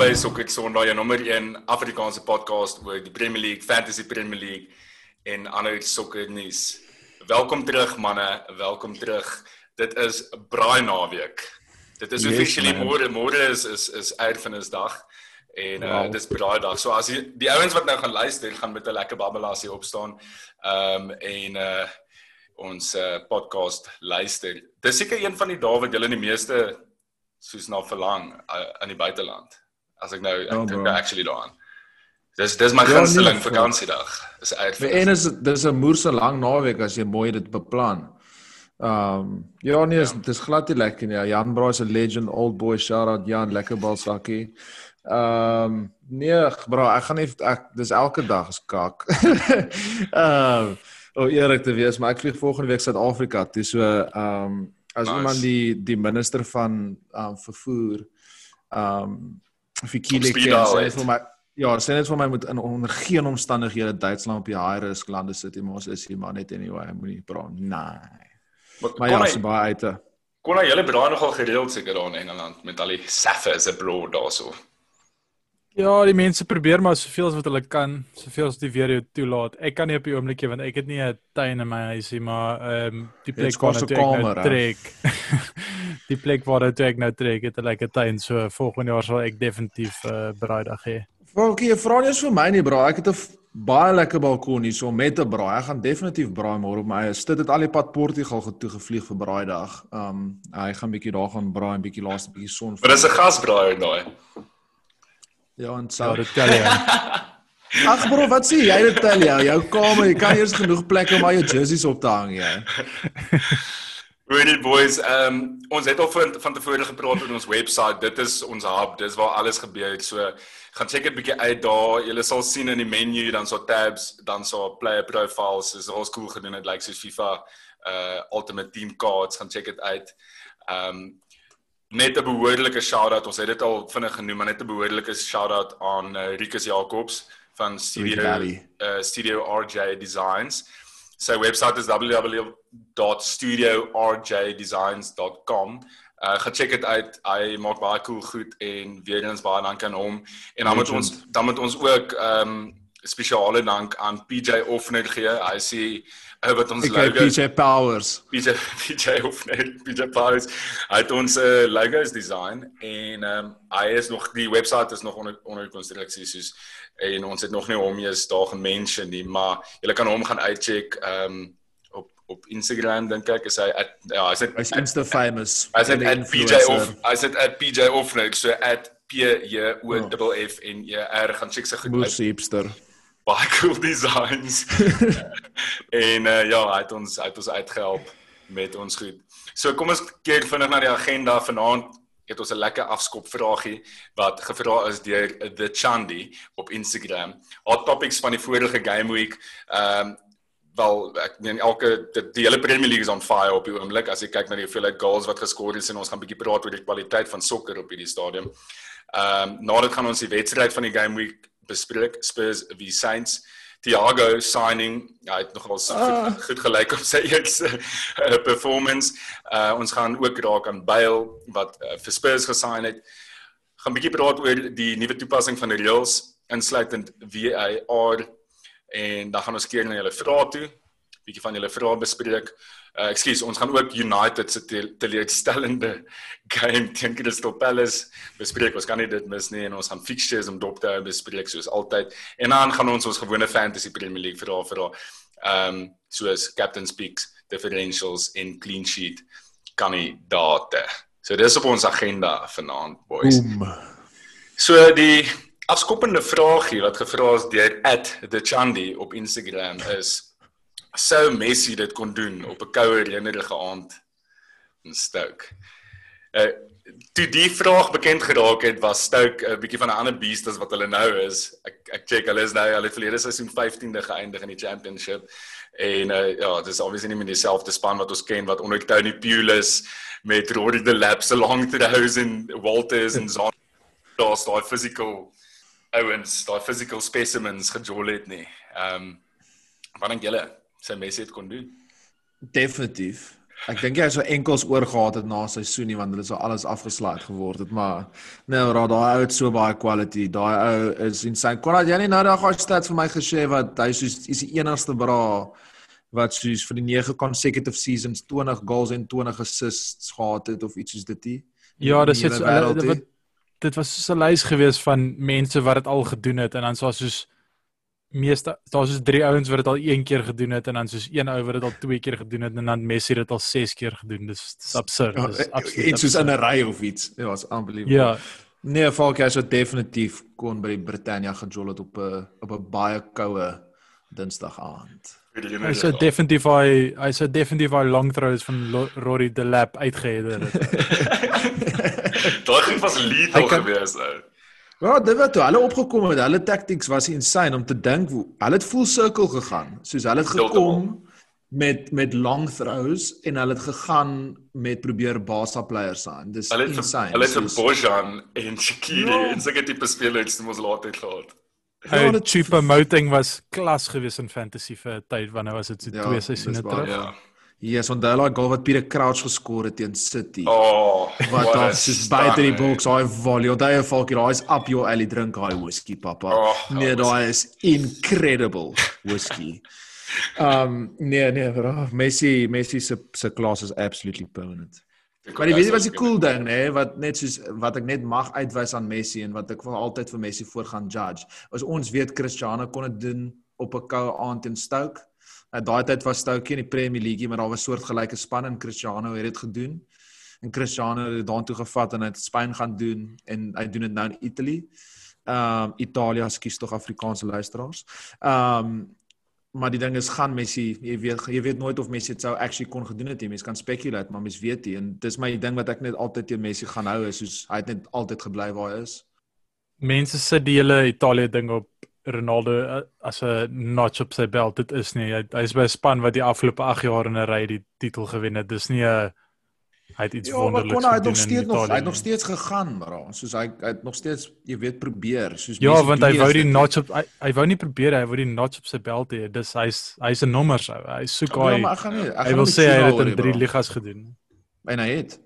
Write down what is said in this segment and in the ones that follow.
by Sokker Sondag, jou nommer 1 Afrikaanse podcast oor die Premier League, Fantasy Premier League en ander sokkernuus. Welkom terug manne, welkom terug. Dit is braai naweek. Dit is officially yes, môre, môre is is is Erfenisdag en uh wow. dis braai dag. So as die, die ouens wat nou gaan luister, gaan met 'n lekker babbelasie opstaan. Um en uh ons uh, podcast luister. Dis seker een van die dae wat julle die meeste soos na verlang uh, in die buiteland. As ek nou ek oh, dink actually daaraan. Dis dis my ja, gunsteling vakansiedag. Is uit. En is dis 'n moerse lang naweek as jy mooi dit beplan. Ehm um, ja nee, is, ja. dis glad nie lekker nie. Jan Braai is 'n legend, old boy shout out Jan, lekker balsakkie. Ehm um, nee, bro, ek gaan nie ek dis elke dag is kak. Ehm um, o eerlik te wees, maar ek vlieg volgende week Suid-Afrika toe so ehm um, as nice. iemand die die minister van ehm um, vervoer ehm um, Fikile ken sê vir my ja, sê net vir my moet in onder geen omstandighede Duitsland op die high risk lande sit nie, maar ons is hier maar net anyway, moenie praat. Nee. Maar, maar ja, se baie uit. Kon hy julle braai nogal gereeld seker daar in Engeland met al die saffers abroad daarso. Ja, die mense probeer maar soveel as wat hulle kan, soveel as die weer jou toelaat. Ek kan nie op die oomblikie want ek het nie 'n tuin in my huisie, maar ehm um, die plek waar ek nou trek. die plek waar ek nou trek, het 'n lekker tuin, so volgende jaar sal ek definitief 'n uh, braaidag hê. Frankie, jy vra nie eens vir my nie, bro. Ek het 'n baie lekker balkon hier so met 'n braai. Ek gaan definitief braai môre op my eie. Dit het al die pad Portugal getoe gevlieg vir braaidag. Um hy gaan bietjie daar gaan braai en bietjie laaste bietjie son. Maar dis 'n gasbraai daai. Ja, en sou dit tel jy. Ag bro, wat sê jy dit tel jy? Jou kamer, jy kan eers genoeg plek om al jou jerseys op te hang, jy. Ready boys, ehm um, ons het al van van tevore gepraat op ons webwerf. Dit is ons hub, dis waar alles gebeur. So gaan check dit bietjie uit daar. Jy sal sien in die menu dan so tabs, dan so player profiles. Dis al cool gedoen. Dit lyk like soos FIFA uh Ultimate Team cards. Gaan check dit uit. Ehm um, net 'n behoorlike shout-out. Ons het dit al vinnig genoem, maar net 'n behoorlike shout-out aan uh, Rikus Jacobs van Studio uh, Studio RJ Designs. Sy webwerf is www.studiorjdesigns.com. Uh gaan check dit uit. Hy maak baie cool goed en weer eens baie dankie aan hom. En dan moet ons dan moet ons ook ehm um, spesiale dank aan PJ Offner gee. Hy sê wat ons logo PJ Powers. PJ PJ Offner, PJ Powers. Hy het ons uh, logos design en ehm um, hy is nog die webwerf is nog onder onder konstruksie soos en ons het nog nie hom eens daar gemention nie, maar jy kan hom gaan uitcheck ehm um, op op Instagram dink ek is hy at, ja, hy's hy's insta famous. Hy's at PJ Off. Hy's at PJ Offner, so at P J O F F N E R gaan check sy goed. Moes hipster baie cool designs. en uh, ja, hy het ons uit ons uitgehelp met ons goed. So kom ons kyk vinnig na die agenda vanaand. Het ons 'n lekker afskop vragie wat gevra is deur the Chandi op Instagram. Hot topics van die vorige game week. Ehm um, wel ek meen elke die, die hele Premier League is on fire op die oomblik as jy kyk na die hoeveelheid goals wat geskoor is en ons gaan bietjie praat oor die kwaliteit van sokker op hierdie stadium. Ehm um, nadat gaan ons die wedstryd van die game week bespreek Spurs wie Saints. Thiago signing hy het nogal so ah. goed, goed gelyk op sy eerste uh, performance. Uh, ons gaan ook raak aan Bale wat uh, vir Spurs gesign het. Gaan bietjie praat oor die nuwe toepassing van die reels insluitend VAR en dan gaan ons keer na julle vrae toe bietjie van julle vrae bespreek Uh, ekskuus, ons gaan ook United se teleurstellende game teen Crystal Palace bespreek. Ons kan nie dit mis nie en ons gaan fixtures om dop te hou bespreek soos altyd. En dan gaan ons ons gewone fantasy Premier League vra vra. Ehm um, soos Captain Speaks, differentials en clean sheet kandidaate. So dis op ons agenda vanaand, boys. Boom. So die afskoppende vraagie wat gevra is deur @thechandi op Instagram is sou Messi dit kon doen op 'n koue reënerige aand in Stoke. Uh toe die vraag bekend geraak het, was Stoke 'n uh, bietjie van 'n ander beast as wat hulle nou is. Ek ek check hulle is nou hulle verlede seisoen 15de geëindig in die championship. En uh ja, dit is obviously nie meer dieselfde span wat ons ken wat onder Tony Pulis met Rory de Laps along to the house in Walters en so daar's daai physical ouens, daai physical specimens gejol het nie. Ehm um, wat dink julle? Sy Messi het kon doen. Definitief. Ek dink hy het so enkels oorgehad het na seisoen nie want hulle sou alles afgeslaat geword het, maar nou raai daai ou het so baie quality. Daai ou is insane. Kon jy nie nou daai gou stats vir my geshare wat hy soos is die enigste bra wat soos vir die 9 consecutive seasons 20 goals en 20 assists gehad het of iets soos dit nie. Ja, dis dit so, dit was so 'n lys gewees van mense wat dit al gedoen het en dan so soos meeste daar's soos drie ouens wat dit al een keer gedoen het en dan soos een ou wat dit al twee keer gedoen het en dan Messi dit al ses keer gedoen. Dis dis absurd. Ja, dis absoluut. Iets soos in 'n ry of iets. Ja, was unbelievable. Ja. Nee, Falk hy sou definitief kon by die Britannia gejol het op 'n op 'n baie koue Dinsdag aand. Hy sou definitief hy hy sou definitief hy long throws van Rory de Lap uitgeheder het. Daai was lethal geweest ou. Ja, dit wat toe hulle opgekom het, hulle tactics was insane om te dink hoe hulle het full circle gegaan. Soos hulle het gekom met met long throws en hulle het gegaan met probeer basa players aan. Dis hulle het insane. Hulle het vir Bojan en Shaqiri ja. en sulke tipe spelers wat ons laat het gehad. Ja, die cheap promoting was klas geweest in fantasy vir 'n tyd wanneer was dit so ja, twee seisoene terug. Ja. Yes, onthou daai goal wat Pieter Crouch geskor het teen City. Oh, wat daar soos buite die box, hy volley. Onthou jy falkie, daai is up your alley drink hy whisky papa. Oh, nee, daai is incredible whisky. um nee nee, bro. Messi, Messi se se klas is absolutely permanent. Maar jy weet wat is die cool ding nê, nee, wat net soos wat ek net mag uitwys aan Messi en wat ek vir altyd vir Messi voor gaan judge. As ons weet Cristiano kon dit doen op 'n koue aand in Stoke Uh, daai tyd was Stoke in die Premier League, maar daar was soortgelyke span en Cristiano het dit gedoen. En Cristiano het dit daartoe gevat en dit Spanje gaan doen en hy doen dit nou in Italië. Ehm um, Italië skuis tog Afrikaanse luisteraars. Ehm um, maar die ding is gaan Messi, jy weet jy weet nooit of Messi dit sou actually kon gedoen het nie. Mense kan speculate, maar mens weet nie en dis my ding wat ek net altyd teen Messi gaan hou is soos hy het net altyd gebly waar hy is. Mense sit die hele Italië ding op Ronaldo eh, as 'n notch op sy belt dit is nie. Hy, hy is by 'n span wat die afgelope 8 jaar in 'n ry die titel gewen het. Dis nie 'n hy het iets ja, wonderliks gedoen hy het nog steeds nog hy het nog steeds gegaan maar soos hy hy het nog steeds jy weet probeer. Soos Ja want hy wou die notch op hy, hy wou nie probeer hy wou die notch op sy belt hê. Dis hy's hy's 'n nommer sou hy. Soek ja, hy ja, hy wil sê hy het in 3 ligas gedoen. En hy het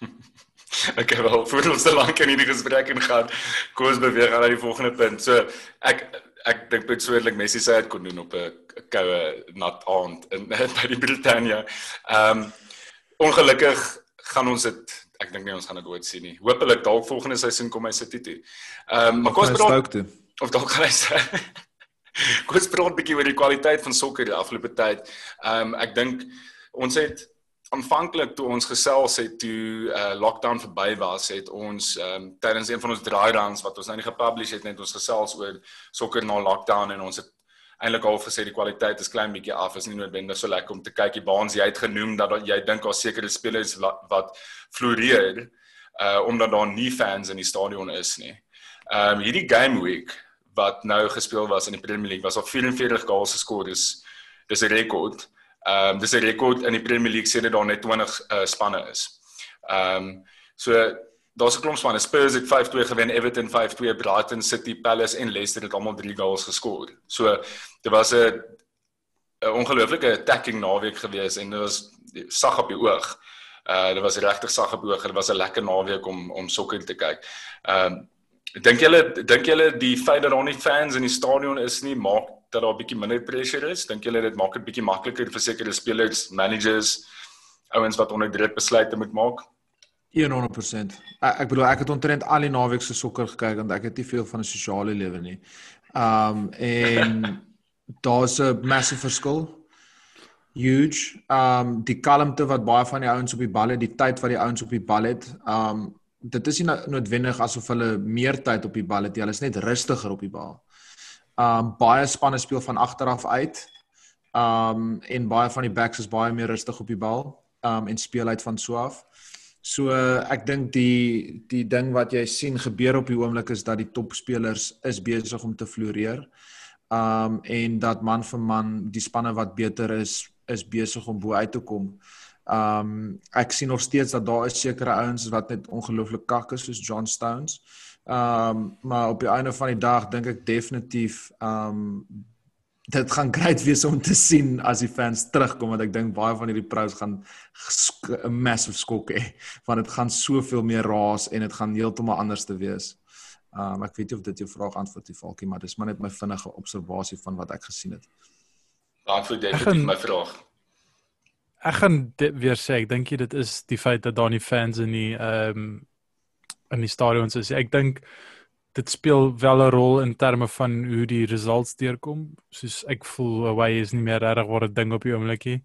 Ek het wel voor ons te lank in hierdie gesprek ingaan. Kom ons beweeg aan na die volgende punt. So ek ek dink persoonlik Messi sê dit kon doen op 'n koue nat aand in by die Britannia. Ehm um, ongelukkig gaan ons dit ek dink nie ons gaan dit ooit sien nie. Hoopelik dalk volgende seisoen kom hy City toe. Ehm um, maar kom ons praat of dalk gaan hy Kom ons praat 'n bietjie oor die kwaliteit van sokker die afgelope tyd. Ehm um, ek dink ons het aanvanklik toe ons gesels het toe uh lockdown verby was het ons um tydens een van ons dry runs wat ons nou nie gepublish het net ons gesels oor sokker na lockdown en ons het eintlik al gesê die kwaliteit is klein bietjie af is nie noodwendig so lekker om te kyk die baans jy het genoem dat jy dink daar sekere spelers wat, wat floreer uh omdat daar nie fans in die stadion is nie. Um hierdie game week wat nou gespeel was in die Premier League was al 44 goals geskor dis dis 'n rekord. Ehm um, dis 'n rekord in die Premier League sê dit daar net 20 uh, spanne is. Ehm um, so daar's 'n klomp spanne. Spurs het 5-2 gewen, Everton 5-2, Brighton, City, Palace en Leicester het almal 3 goals geskor. So dit was 'n 'n ongelooflike attacking naweek geweest en dit was sag op die oog. Uh dit was regtig sag op die oog. Dit was 'n lekker naweek om om sokker te kyk. Ehm um, dink julle dink julle die feit dat daar nie fans in die stadion is nie maak dat daar 'n bietjie minder pressure is? Dink julle dit maak dit bietjie makliker vir sekere spelers, managers, ouens wat onder druk besluite moet maak? 100%. Ek, ek bedoel ek het ontrent al die naweek se sokker gekyk want ek het nie veel van 'n sosiale lewe nie. Um en daar's 'n massive verskil. Huge. Um die kalmte wat baie van die ouens op die bal het, die tyd wat die ouens op die bal het. Um dit is nie noodwendig asof hulle meer tyd op die bal het nie. Hulle is net rustiger op die bal. Um baie spanne speel van agter af uit. Um en baie van die backs is baie meer rustig op die bal. Um en speel uit van so af. So ek dink die die ding wat jy sien gebeur op die oomblik is dat die topspelers is besig om te floreer. Um en dat man vir man die spanne wat beter is is besig om bo uit te kom. Um ek sien nog steeds dat daar is sekere ouens wat net ongelooflik kak is soos John Stones. Ehm um, maar op die einde van die dag dink ek definitief ehm um, dit gaan great wees om te sien as die fans terugkom want ek dink baie van hierdie pros gaan 'n massive skok hê want dit gaan soveel meer raas en dit gaan heeltemal anders te wees. Um ek weet nie of dit jou vraag antwoord die Falkie maar dis maar net my vinnige observasie van wat ek gesien het. Antwoord definitief my vraag. Ek gaan weer sê ek dink dit is die feit dat daar nie fans in die ehm um, in die stadions is. Ek dink dit speel wel 'n rol in terme van hoe die results deurkom. Soos ek voel away is nie meer regtig wat 'n ding op die oomblikie.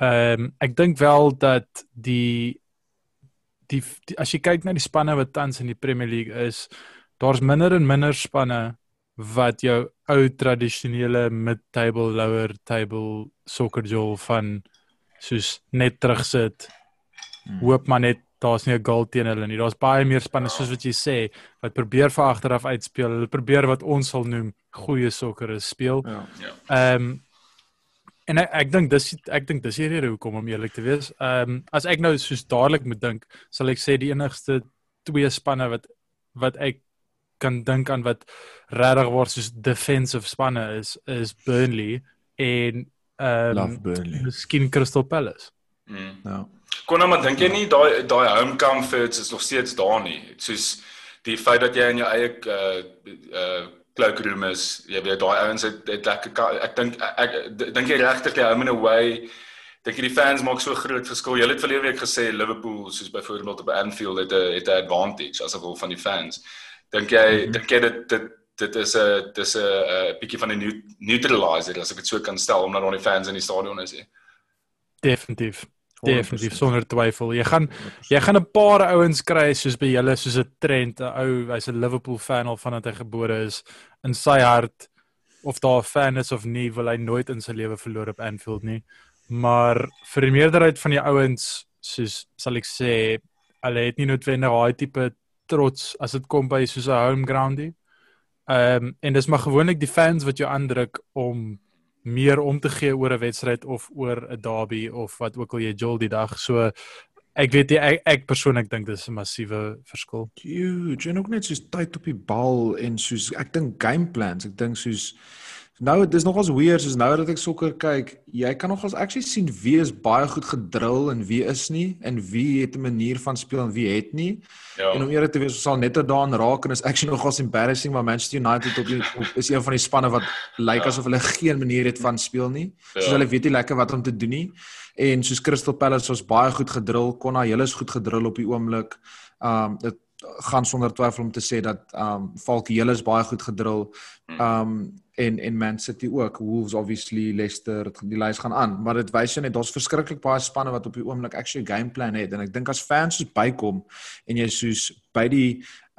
Ehm um, ek dink wel dat die, die die as jy kyk na die spanne wat tans in die Premier League is, daar's minder en minder spanne wat jou ou tradisionele mid-table lower table soccer jol van soos net terugsit. Hmm. Hoop maar net daar's nie 'n goal teen hulle nie. Daar's baie meer spanne soos wat jy sê wat probeer vir agteraf uitspeel. Hulle probeer wat ons sal noem goeie sokker speel. Ja. ja. Ehm um, en ek ek dink dis ek dink dis die rede hoekom om eerlik te wees. Ehm um, as ek nou soos dadelik moet dink, sal ek sê die enigste twee spanne wat wat ek kan dink aan wat regtig word soos defensive spanne is is Burnley en ehm um, Love Burnley. Miskien Crystal Palace. Mm. Ja. Kon nou maar dink jy nie daai daai home comforts is nog steeds daar nie. Soos die feit dat jy in jou eie uh uh cloakroom is, jy weet daai ouens het, het lekker ek dink ek dink jy regtig jy home and away dink jy die fans maak so groot verskil. Jy het verlede week gesê Liverpool soos byvoorbeeld op Anfield het 'n het 'n advantage as gevolg van die fans. Dink jy mm -hmm. dink jy dit dit dit is 'n dis 'n 'n bietjie van 'n neutralizer as ek dit so kan stel omdat daar nie fans in die stadion is nie. Definitief. Definitief sonder twyfel. Jy gaan jy gaan 'n paar ouens kry soos by julle soos 'n trend, 'n ou, hy's 'n Liverpool fan al vandat hy gebore is in sy hart of daar 'n fan is of nie, wil hy nooit in sy lewe verloor op Anfield nie. Maar vir die meerderheid van die ouens soos sal ek sê, hulle het nie noodwendig daai tipe trots as dit kom by soos 'n home groundie. Ehm um, en dis maar gewoonlik die fans wat jou aandruk om meer om te gee oor 'n wedstryd of oor 'n derby of wat ook al jy jol die dag. So ek weet jy ek, ek persoonlik dink dis 'n massiewe verskil. Huge. En ook net soos tyd op die bal en soos ek dink game plans. Ek dink soos Nou dis nogals weird soos nou dat ek sokker kyk, jy kan nogals actually sien wie is baie goed gedrill en wie is nie en wie het 'n manier van speel en wie het nie. Ja. En om eerlik te wees, ons sal net daaraan raak en is actually nogals embarrassing maar Manchester United op, die, op is een van die spanne wat lyk ja. asof hulle geen manier het van speel nie. Ja. Soos hulle weet nie lekker wat om te doen nie. En soos Crystal Palace was baie goed gedrill, Konna, hulle is goed gedrill op die oomblik. Um dit gaan sonder twyfel om te sê dat um Falkie hulle is baie goed gedrill. Um en en Man City ook. Wolves obviously Leicester die lys gaan aan, maar dit wys jou net daar's verskriklik baie spanne wat op die oomblik actually game plan het en ek dink as fans soos bykom en jy soos by die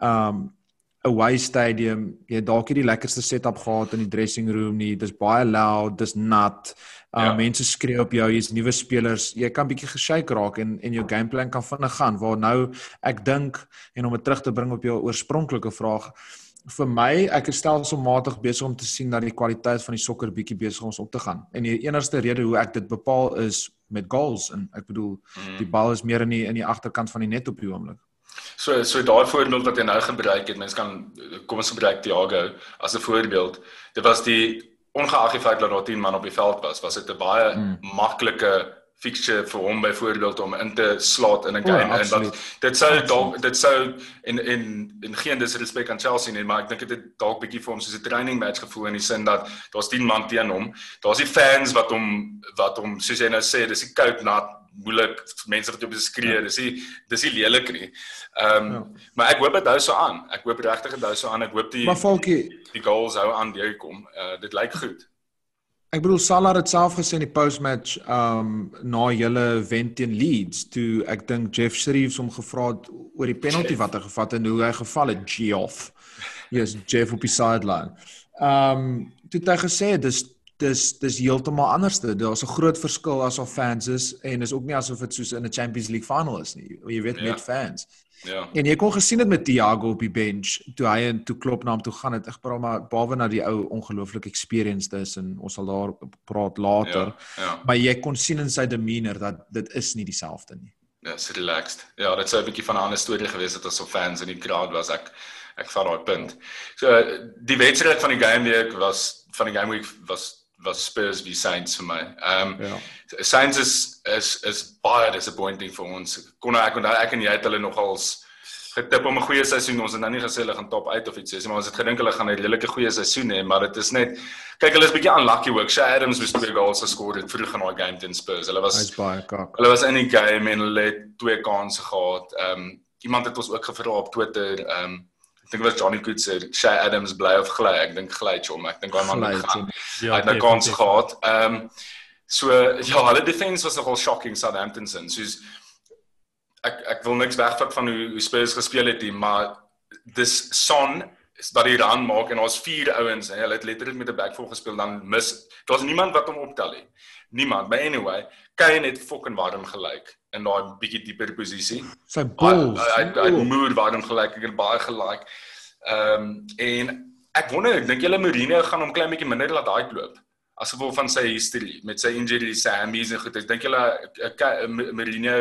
um away stadium, jy dalk nie die lekkerste setup gehad in die dressing room nie. Dis baie loud, dis nat. Uh ja. mense skree op jou, jy's nuwe spelers. Jy kan bietjie geshake raak en en jou gameplan kan vinnig gaan. Waar nou ek dink en om dit terug te bring op jou oorspronklike vraag, vir my ek is stelselmatig besig om te sien dat die kwaliteit van die sokker bietjie besig om op te gaan. En die enigste rede hoe ek dit bepaal is met goals en ek bedoel mm. die bal is meer in die in die agterkant van die net op die oomblik. So so daai voorbeeld wat jy nou gebruik het, mens kan kom ons gebruik Thiago as 'n voorbeeld. Dit was die ongeag die feit dat daar 10 man op die veld was, was dit 'n baie mm. maklike fixture vir hom byvoorbeeld om in te slaat in 'n game oh, en wat dit sou dalk dit sou in in in geen disrespek aan Chelsea nie maar ek dink dit het dalk bietjie vir hom soos 'n training match gevoel in die sin dat daar's 10 man teen hom. Daar's die fans wat hom wat hom soos jy nou sê dis die koud nat moeilik mense wat op die skree ja. dis die dis die lelik nie ehm um, ja. maar ek hoop dit hou so aan ek hoop regtig dit hou so aan ek hoop die maar Falkie die goals hou aan deur kom uh, dit lyk goed Ek bedoel Salah het self gesê in die postmatch um na julle wen teen Leeds toe ek dink Jeff Shreves hom gevra het oor die penalty wat hy gevat het en hoe hy geval het Geoff. Yes, Jeff op die sideline. Um toe het hy gesê dis dis dis heeltemal anderste. Daar's 'n groot verskil as al fans is en is ook nie asof dit soos in 'n Champions League final is nie. Jy weet ja. met fans. Ja. En jy kon gesien het met Thiago op die bench toe hy en toe klop na hom toe gaan het. Ek praat maar behalwe na die ou ongelooflike experience dis en ons sal daar praat later. Ja, ja. Maar jy kon sien in sy demeanor dat dit is nie dieselfde nie. Ja, so relaxed. Ja, dit sou 'n bietjie van 'n ander storie gewees het as of fans in die crowd was ek ek vat daai punt. So die wedstryd van die game week was van die game week was was Spurs wie Saints vir my. Ehm um, ja. Saints is is is baie disappointing vir ons. Kon ek onthou ek en jy het hulle nogals getip om 'n goeie seisoen. Ons het nou nie gesê hulle gaan top uit of iets sê, maar ons het gedink hulle gaan 'n redelike goeie seisoen hê, maar dit is net kyk hulle is bietjie unlucky ook. Shay Adams moes twee goals geskor het vroeg in daai game teen Spurs. Hulle was baie kak. Hulle was in die game en hulle het twee kansse gehad. Ehm um, iemand het ons ook gevra op Twitter ehm um, dink wat Johnny Good sê, Shay Adams bly of gly. Ek dink gly hom. Ek dink hy man het gaan. Ja, hy het 'n kans gehad. Ehm um, so ja, hulle defense was nogal shocking Southampton se. Soos ek ek wil niks wegvat van hoe, hoe Spurs gespeel het nie, maar dis Son wat hy dan maak en ons vier ouens en hulle het letterlik met 'n backfour gespeel dan mis daar's niemand wat hom optel nie. Niemand. But anyway, Kane het fucking warm gelyk in daai bietjie dieper posisie. Sy balls. Hy hy moer warm gelyk. Ek het baie gelike. Ehm um, en ek wonder, ek dink julle Mourinho gaan hom klein bietjie minder laat daai loop as gevolg van sy history met sy injury Sammy's en goed. Ek dink julle Mourinho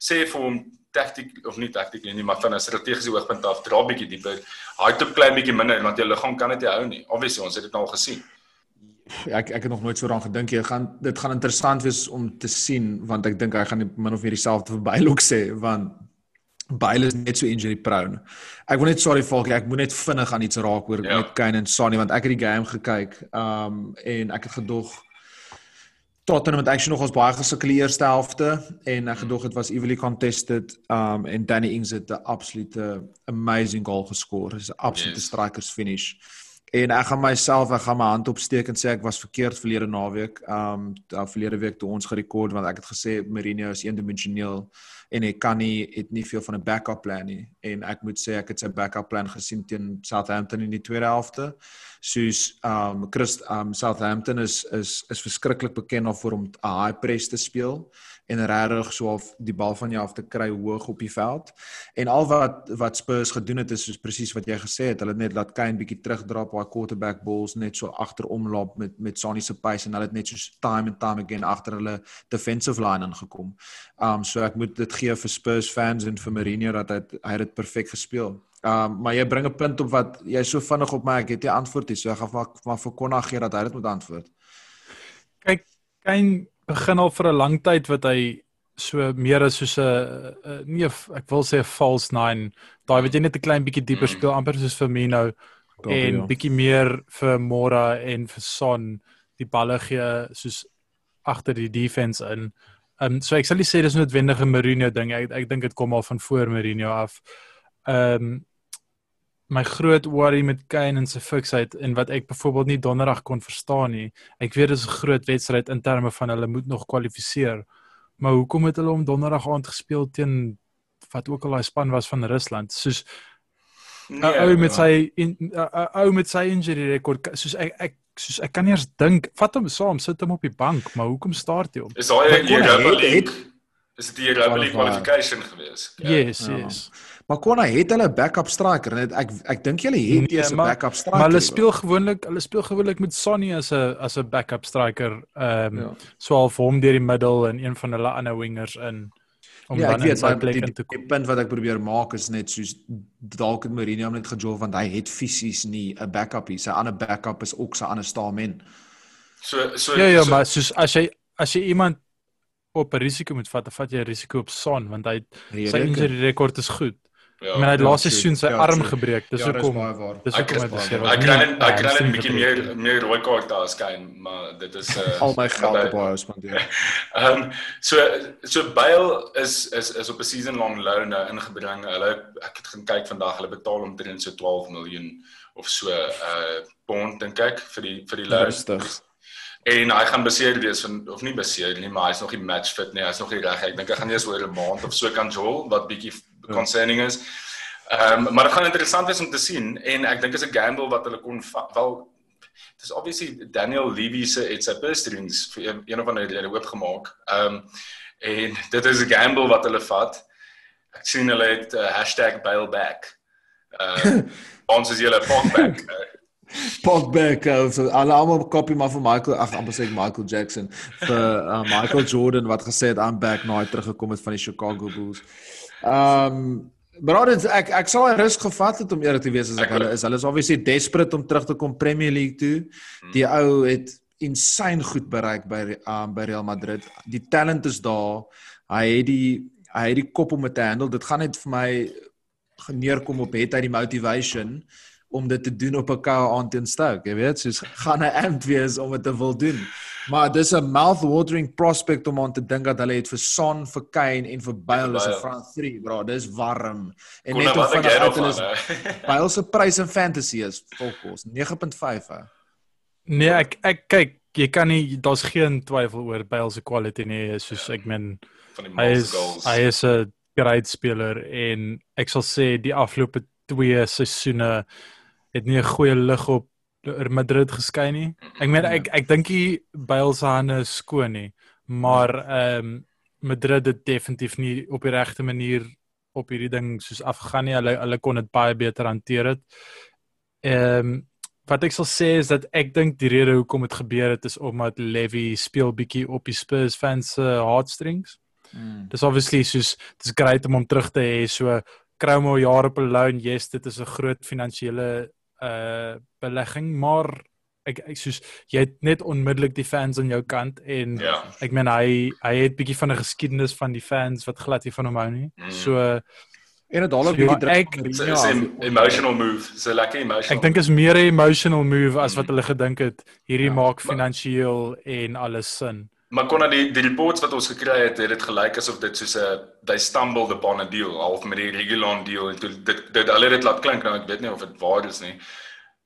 sê vir hom taktik of nie taktik nie, maar van 'n strategiese oogpunt af dra bietjie dieper. Hy het 'n klein bietjie minder want jou liggaam kan dit nie hou nie. Obviously, ons het dit nou al gesien. Ek ek het nog nooit so daaraan gedink jy gaan dit gaan interessant wees om te sien want ek dink hy gaan min of meer dieselfde verbylok sê want Bale is net so injury prone. Ek wil net sorry Falk, ek moet net vinnig aan iets raak oor ja. met Kane en Sonny want ek het die game gekyk. Um en ek het gedog Tottenham het actually nog ons baie gesukkel die eerste helfte en ek gedog dit was evenly contested um en Danny Ings het 'n absolute amazing goal geskor. Dit is 'n absolute yes. strikers finish. En ek gaan myself, ek gaan my hand opsteek en sê ek was verkeerd verlede naweek. Um verlede week toe ons gerekord want ek het gesê Mourinho is eendimensioneel en hy kan nie het nie veel van 'n backup plan nie en ek moet sê ek het sy backup plan gesien teen Southampton in die tweede helfte. Soos um Chris um Southampton is is is verskriklik bekend om vir hom 'n high press te speel en regtig so of die bal van jou af te kry hoog op die veld. En al wat wat Spurs gedoen het is soos presies wat jy gesê het. Hulle het net laat Kane bietjie terugdrap daai quarterback balls net so agterom loop met met Sonny se pace en hulle het net so time and time again agter hulle defensive line ingekom. Um so ek moet dit gee vir Spurs fans en vir Mourinho dat hy hy het dit perfek gespeel. Um maar jy bring 'n punt op wat jy so vinnig op my ek het nie antwoord nie. So ek gaan maar vir Konna gee dat hy dit moet antwoord. Kyk, Kane begin al vir 'n lang tyd wat hy so meer as soos 'n nie ek wil sê 'n false nine. Daai wat jy net 'n klein bietjie dieper mm. speel amper soos vir Mino en ja. bietjie meer vir Mora en vir Son die balle gee soos agter die defense in. Ehm um, so ek sal nie sê dis noodwendig 'n Mourinho ding. Ek ek dink dit kom al van voor Mourinho af. Ehm um, my groot worry met Kane en sy fiksheid en wat ek byvoorbeeld nie donderdag kon verstaan nie. Ek weet dit is 'n groot wedstryd in terme van hulle moet nog kwalifiseer. Maar hoekom het hulle om donderdag aand gespeel teen wat ook al daai span was van Rusland? Soos nee, ou met ja. sy ou met sy injury rekord soos ek ek soos ek kan nie eens dink vat hom saam sit hom op die bank maar hoekom staart hy hom is daai 'n Europa League is dit die Europa League qualification gewees ja yes ja. yes Maar Konna het hulle backup striker net ek ek dink julle het nee, 'n backup striker. Maar hulle speel gewoonlik hulle speel gewoonlik met Sonny as 'n as 'n backup striker ehm um, ja. so al vir hom deur die middel en een van hulle ander wingers in om ja, dan in sy plek die, te kom. Die punt wat ek probeer maak is net soos dalk het Mourinho net gejol want hy het fisies nie 'n backup nie. Sy ander backup is ook sy ander stamen. So so Ja ja, so, maar soos as jy as jy iemand op 'n risiko moet vat, dan vat jy 'n risiko op Son want hy sy injury rekord is goed. Ja, maar hy het laaste seisoen sy ja, arm gebreek. Dis ja, hoekom. Dis hoekom hy beseer was. Ek net ek kry net 'n bietjie meer meer rooi kaarte as skyn, maar dit is uh, al my geld op baie spandeer. Ehm so so Bale is is is op 'n season long loan nou ingebring. Hulle ek het gaan kyk vandag, hulle betaal omtrent so 12 miljoen of so uh pond dink ek vir die vir die loan. Rustig. En hy gaan beseer wees van of nie beseer nie, maar hy's nog nie match fit nie. Hy's nog nie reg. Ek dink hy gaan eers oor 'n maand of so kan jol wat bietjie Ja. concerning is. Ehm um, maar dit gaan interessant wees om te sien en ek dink is 'n gamble wat hulle kon wel dis obviously Daniel Levy se het sy purse strings vir een, een of ander rede oopgemaak. Ehm um, en dit is 'n gamble wat hulle vat. Ek sien hulle het uh, #baileback. Ehm uh, ons is julle pogback. Pogback also alle almal kopie maar vir Michael ag amper sê Michael Jackson vir uh, Michael Jordan wat gesê het I'm back nou hy teruggekom het van die Chicago Bulls. Ehm um, maar dit ek ek sal 'n risk gevat het om eerlik te wees as ek, ek hulle is. Hulle is obviously desperate om terug te kom Premier League toe. Die hmm. ou het insane goed bereik by um, by Real Madrid. Die talent is daar. Hy het die hy het die kop om dit te handle. Dit gaan net vir my geneerkom op het hy die motivation om dit te doen op 'n koue aand in Stoke. Jy weet, soos gaan hy amp wees om dit te wil doen. Maar dis 'n mouth-watering prospect om aan te dink dat hulle het vir Son, vir Kane en vir Bale as 'n front 3, bro. Dis warm. En net om van hulle is Bale se prys in fantasy is volkos 9.5 hè. Nee, ek ek kyk, jy kan nie daar's geen twyfel oor Bale se quality nie, soos ek meen van die most goals. Hy is 'n great speler en ek sal sê die afgelope 2 seisoene het nie 'n goeie lig op Madrid geskyn nie. Ek meen ek ek dink hy Bale se hande is skoon nie, maar ehm um, Madrid het definitief nie op die regte manier op hierdie ding soos afgegaan nie. Hulle hulle kon dit baie beter hanteer het. Ehm um, wat ek sal sê is dat ek dink die rede hoekom dit gebeur het is omdat Levy speel bietjie op die Spurs fans se heartstrings. Mm. Dis obviously soos dis great om hom terug te hê so kry hom al jare op 'n loan. Yes, dit is 'n groot finansiële uh belegging, maar ek ek soos jy het net onmiddellik die fans aan jou kant en ja. ek meen hy hy het bietjie van 'n geskiedenis van die fans wat glad nie van hom hou nie. Mm. So en dit half bietjie druk. Ek is 'n emotional move. So lekker emotional. Ek dink is meer 'n emotional move as wat hulle gedink het. Hierdie ja, maak finansiëel en alles sin. Maar kon die die reports wat ons gekry het, het dit gelyk asof dit soos 'n they stumbled upon a deal half met die Regulon deal en toe dit dit hulle dit laat klink nou ek weet nie of dit waar is nie.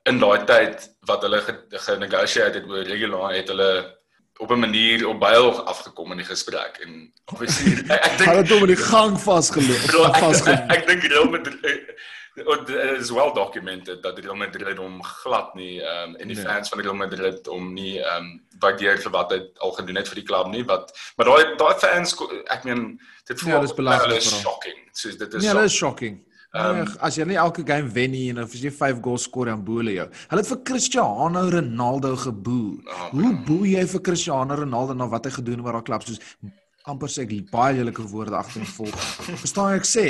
In daai tyd wat hulle genegotiate het oor Regulon het hulle op 'n manier op byl afgekom in die gesprek en obviously ek, ek dink hulle het hom in die gang vasgeloop vasgeloop. Ek, ek, ek dink Real Madrid Dit is wel documented dat Real Madrid hom glad nie ehm um, en die nee. fans van Real Madrid om nie ehm um, waardeer vir wat hy al gedoen het vir die klub nie wat maar daai daai fans ek meen dit voel ja, is belangrik vir hom. shocking. So dit is Nee, dit is shocking. Um, nee, as jy nie elke game wen nie en of as jy 5 goals skoor dan boel jy. Hulle het vir Cristiano Ronaldo geboe. Oh, Hoe boe jy vir Cristiano Ronaldo na wat hy gedoen het met daai klub soos amper sê ek baie lelike woorde agter in volg. Verstaan ek sê?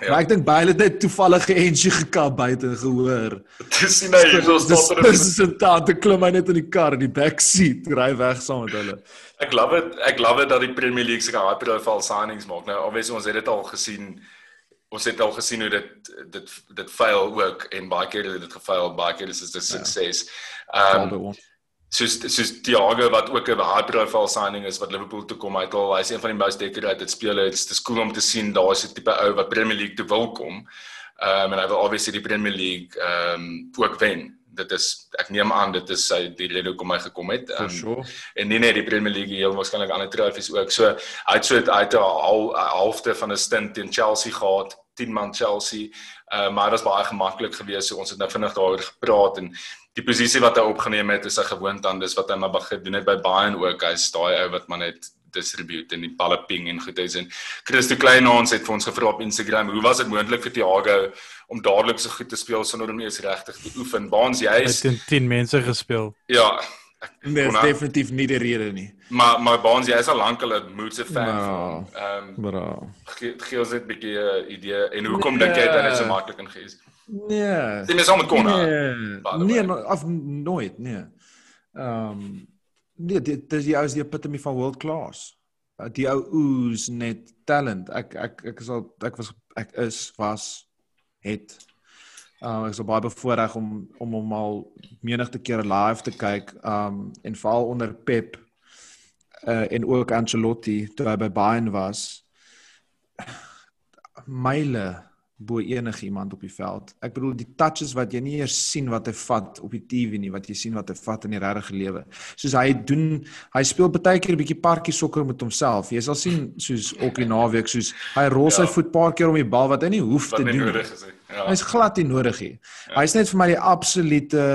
Ja. Maar ek dink baie het net toevallige entjie gekap buite gehoor. Dis nie nou hier so staan. Dis is 'n tante klim hy net in die kar in die back seat, ry weg saam met hulle. Ek love it. Ek love it dat die Premier League se high profile signings maak. Nou obviously ons het dit al gesien. Ons het al gesien hoe dit dit dit fail ook en baie keer het dit gefaal, baie keer is dit 'n ja. sukses. Ehm um, soos soos Thiago wat ook 'n high profile signing is wat Liverpool toe kom uit al hy's een van die most decorated spelers. Dit is cool om te sien daar is 'n tipe ou wat Premier League toe wil kom. Um, en hy wil obviously die Premier League ehm um, ook wen. Dit is ek neem aan dit is sy die rede hoekom hy gekom het. Um, sure. en nie net die Premier League heel waarskynlik ander trofees ook. So hy het so hy het 'n al, halfte van 'n stint in Chelsea gehad 10 man Chelsea. Uh, maar dit was baie gemaklik geweest so ons het nou vinnig daaroor gepraat en die posisie wat hy opgeneem het is 'n gewoonte aan dis wat hy maar gedoen het by Bayern ook hy's daai ou wat maar net distribute en die balle ping en goed is en Christo Kleinhans het vir ons gevra op Instagram hoe was dit moontlik vir Thiago om dadelik so goed te speel sonder om eens regtig te oefen Baans jy het teen 10 mense gespeel ja Nee, is definitief nie die rede nie. Maar maar Baans jy is al lank al 'n Moose fan no, van. Ehm um, bra. Gee ons net 'n bietjie 'n uh, idee en hoekom nee, dink jy dit so maklik in gees? Nee. Dit is om kon. Nee, nee no, of nooit, nee. Ehm um, nee, dit is die ou is die epitome van world class. Die ou oos net talent. Ek ek ek is al ek was ek is was het uh, ek is baie bevoorreg om om hom al menigte kere live te kyk um en veral onder Pep uh, en ook Ancelotti toe hy by Bayern was. Myle bo enige iemand op die veld. Ek bedoel die touches wat jy nie eers sien wat hy vat op die TV nie, wat jy sien wat hy vat in die regte lewe. Soos hy doen, hy speel baie keer 'n bietjie parkie sokker met homself. Jy sal sien soos ook die naweek soos hy rol sy ja. voet paar keer om die bal wat hy nie hoef wat te doen. Nodig is, ja. Hy's glad nie nodig nie. Ja. Hy's net vir my die absolute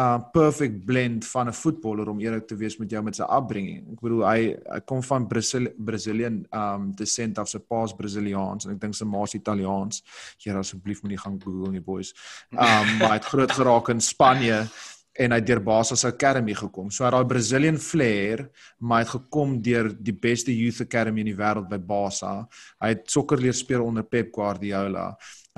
uh perfect blend van 'n voetballer om eerlik te wees met jou met sy upbringing. Ek bedoel hy hy kom van Brazil Brazilian um descent of sy pa's Braziliaans en ek dink sy ma's Italiaans. Here asseblief moenie gaan Google nie boys. Um maar hy het groot geraak in Spanje en hy het deur Basa's Academy gekom. So hy het daai Brazilian flair, maar hy het gekom deur die beste youth academy in die wêreld by Basa. Hy het sokker leer speel onder Pep Guardiola.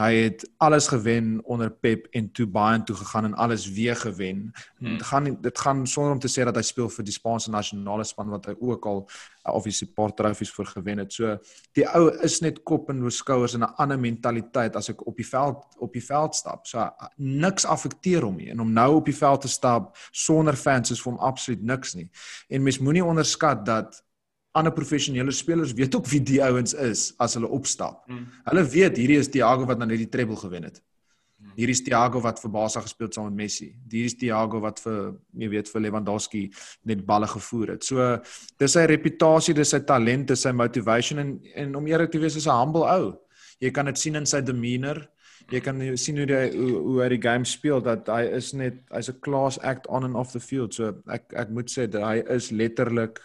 Hy het alles gewen onder Pep en toe Bayern toe gegaan en alles weer gewen. Hmm. Dit gaan dit gaan sonder om te sê dat hy speel vir die Spaanse nasionale span wat hy ook al uh, obviously paar trofees vir gewen het. So die ou is net kop en skouers en 'n ander mentaliteit as ek op die veld op die veld stap. So uh, niks affekteer hom nie en om nou op die veld te stap sonder fans is vir hom absoluut niks nie. En mens moenie onderskat dat ander professionele spelers weet ook wie die ouens is as hulle opstap. Mm. Hulle weet hierdie is Thiago wat nou net die treble gewen het. Mm. Hier is Thiago wat vir Barca gespeel het saam met Messi. Hier is Thiago wat vir jy weet vir Lewandowski net balle gevoer het. So dis sy reputasie, dis sy talent, dis sy motivation en en om eerlik te wees is 'n humble ou. Jy kan dit sien in sy demeanor. Jy kan sien hoe hy hoe, hoe hy die game speel dat hy is net hy's 'n class act on and off the field. So ek ek moet sê dat hy is letterlik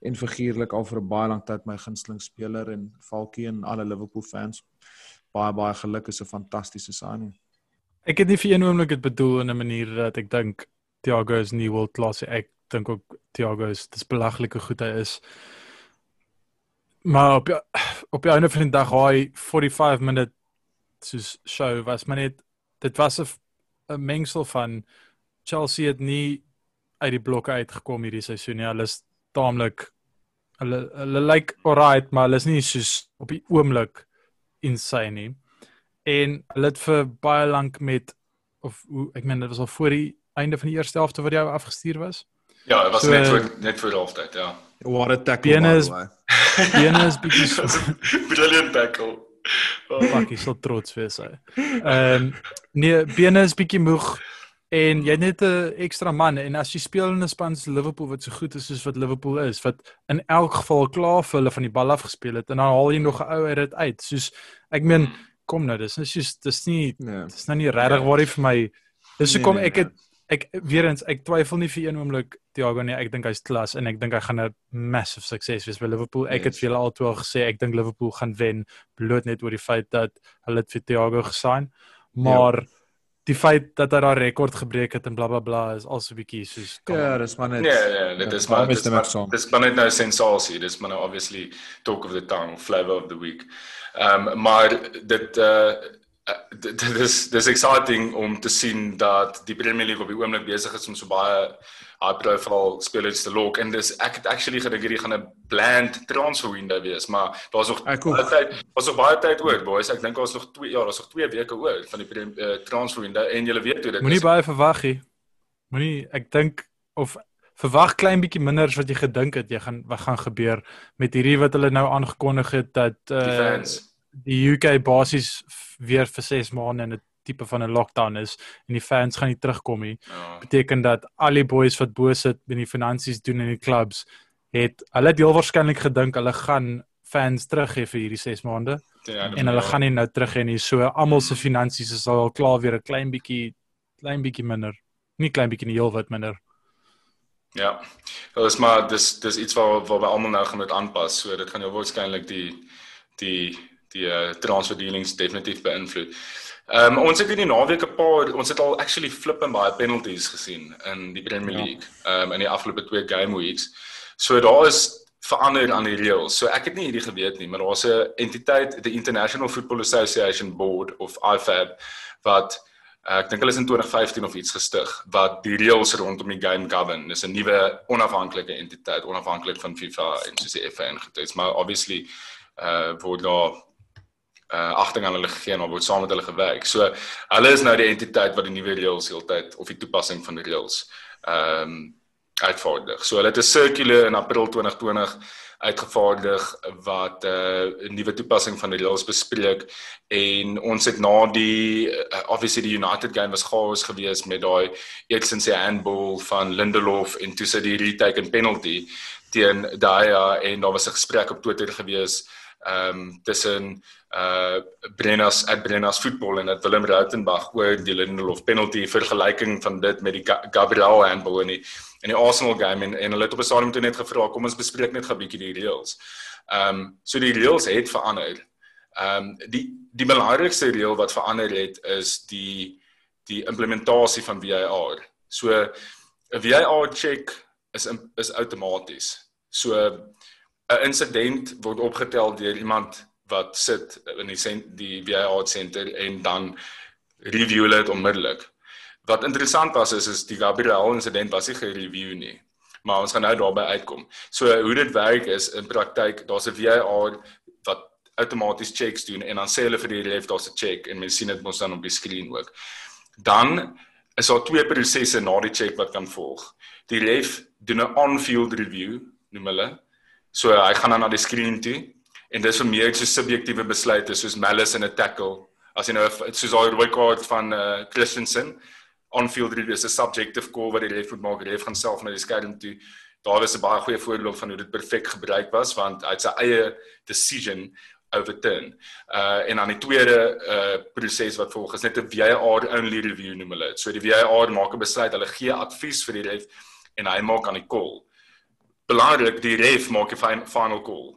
en figuurlik al vir 'n baie lank tyd my gunsteling speler en Falkie en alle Liverpool fans. Baie baie geluk is 'n fantastiese signing. Ek het nie vir een oomblik dit bedoel in 'n manier dat ek dink Thiago is nie world class. Ek dink ook Thiago is dis belaglike goed hy is. Maar op op die einde van die dag hy 45 minute soos show was maar net dit was 'n mengsel van Chelsea het nie uit die blokke uitgekom hierdie seisoen nie. Hulle is taamlik hulle hulle lyk like alright, maar hulle is nie soos op die oomblik insane nie. En hulle het vir baie lank met of hoe ek meen dit was al voor die einde van die eerste helfte wat jy afgestuur was. Ja, dit was so, net voor net voor die helfte, ja. What a tackle. Benes Benes bietjie brilliant tackle. Oh. Fuck, ek sou trots wees hy. Ehm nee, Benes bietjie moeg en jy net 'n ekstra man en as jy speel in 'n span soos Liverpool wat so goed is soos wat Liverpool is wat in elk geval klaar vir hulle van die bal af gespeel het en dan haal jy nog 'n ou uit dit uit. Soos ek meen kom nou dis is just dis nie nee. dis nou nie regtig waar hy vir my. Dis hoekom nee, nee, ek het ek weer eens ek twyfel nie vir een oomblik Thiago nie. Ek dink hy's klas en ek dink hy gaan 'n massive sukses wees vir Liverpool. Ek yes. het vir julle al toe al gesê ek dink Liverpool gaan wen bloot net oor die feit dat hulle vir Thiago gesign. Maar ja die feit dat hy daai rekord gebreek het en blablabla bla, bla, is also 'n bietjie soos Ja, dis maar net Nee, nee, dit is maar dis maar, dis maar net nou sensasie. Dis maar nou obviously talk of the town, flavor of the week. Ehm um, maar dit uh dit is dis exciting om te sien dat die Premier League op die oomblik besig is om so baie high profile spelers te lok en dis ek het actually gedink hierdie gaan 'n bland transfer window wees maar daar's nog baie tyd was nog baie tyd oor boys. Ek dink daar's nog 2 ja daar's nog 2 weke oor van die uh, transfer window en julle weet hoe dit Moenie baie verwag nie. Moenie ek dink of verwag klein bietjie minder as wat jy gedink het jy gaan wat gaan gebeur met hierdie wat hulle nou aangekondig het dat uh, die, fans. Die UK basies weer vir 6 maande in 'n tipe van 'n lockdown is en die fans gaan nie terugkom nie. Ja. Beteken dat al die boys wat bo sit in die finansies doen in die clubs het hulle heel waarskynlik gedink hulle gaan fans teruggee vir hierdie 6 maande. Ja, en hulle ja. gaan nie nou terug hê nie. So almal se finansies is al klaar weer 'n klein bietjie klein bietjie minder. Nie klein bietjie nie, heel wat minder. Ja. Dit is maar dis dis iets wat wat by almal nou gaan moet aanpas. So dit gaan jou waarskynlik die die die uh, transfer dealings definitief beïnvloed. Ehm um, ons het in die naweek 'n paar ons het al actually flip en baie penalties gesien in die Premier ja. League. Ehm um, in die afgelope twee game weeks. So daar is verander aan die reëls. So ek het nie hierdie geweet nie, maar daar's 'n entiteit, the International Football Association Board of IFAB wat uh, ek dink hulle is in 2015 of iets gestig wat die reëls rondom die game govern. Dis 'n nuwe onafhanklike entiteit, onafhanklik van FIFA en soos die FA ingetree. Maar obviously uh word daar uh agting aan hulle gegee en hulle word saam met hulle gewerk. So hulle is nou die entiteit wat die nuwe reëls heeltyd of die toepassing van die reëls ehm um, uitvaardig. So hulle het 'n circular in April 2020 uitgevaardig wat 'n uh, nuwe toepassing van die reëls bespreek en ons het na die uh, obviously die United game was chaos geweest met daai Eriksen se handball van Lindelof en toe sit die retake en penalty teen daai en daar was 'n gesprek op Twitter geweest ehm um, tussen uh Brennas at Brennas voetbal en dat Willem Rautenbach oor die Lindelof penalty vergelyking van dit met die Gabriel handball in die in die Arsenal game en en hulle het op 'n stadium toe net gevra kom ons bespreek net 'n bietjie die reëls. Ehm um, so die reëls het verander. Ehm um, die die belangrikste reël wat verander het is die die implementasie van VAR. So 'n VAR check is is outomaties. So 'n insident word opgetel deur iemand wat sit in die sent, die VAR center en dan review hulle dit onmiddellik. Wat interessant was is is die Gabriel insident was nie gereview nie. Maar ons gaan nou daarby uitkom. So hoe dit werk is in praktyk, daar's 'n VAR wat outomaties checks doen en dan sê hulle vir die ref daar's 'n check en mens sien dit mos dan op die skerm ook. Dan is daar twee prosesse na die check wat kan volg. Die ref doen 'n on-field review, noem hulle. So hy gaan dan na die skerm toe en dis vir meer so subjektiewe besluite soos malice in 'n tackle. As jy nou soos daai rooi kaart van uh, Christensen on-field review is 'n subjective call wat die ref moet maak. Die ref gaan self na die skerm toe. Daar is 'n baie goeie voorbeeld van hoe dit perfek gebruik was want hy het sy eie decision overturn. Uh en dan die tweede uh proses wat volg is net 'n VAR only review noem hulle dit. So die VAR maak 'n besluit, hulle gee advies vir die ref en hy maak aan die call. Belangrik, die ref maak die final call.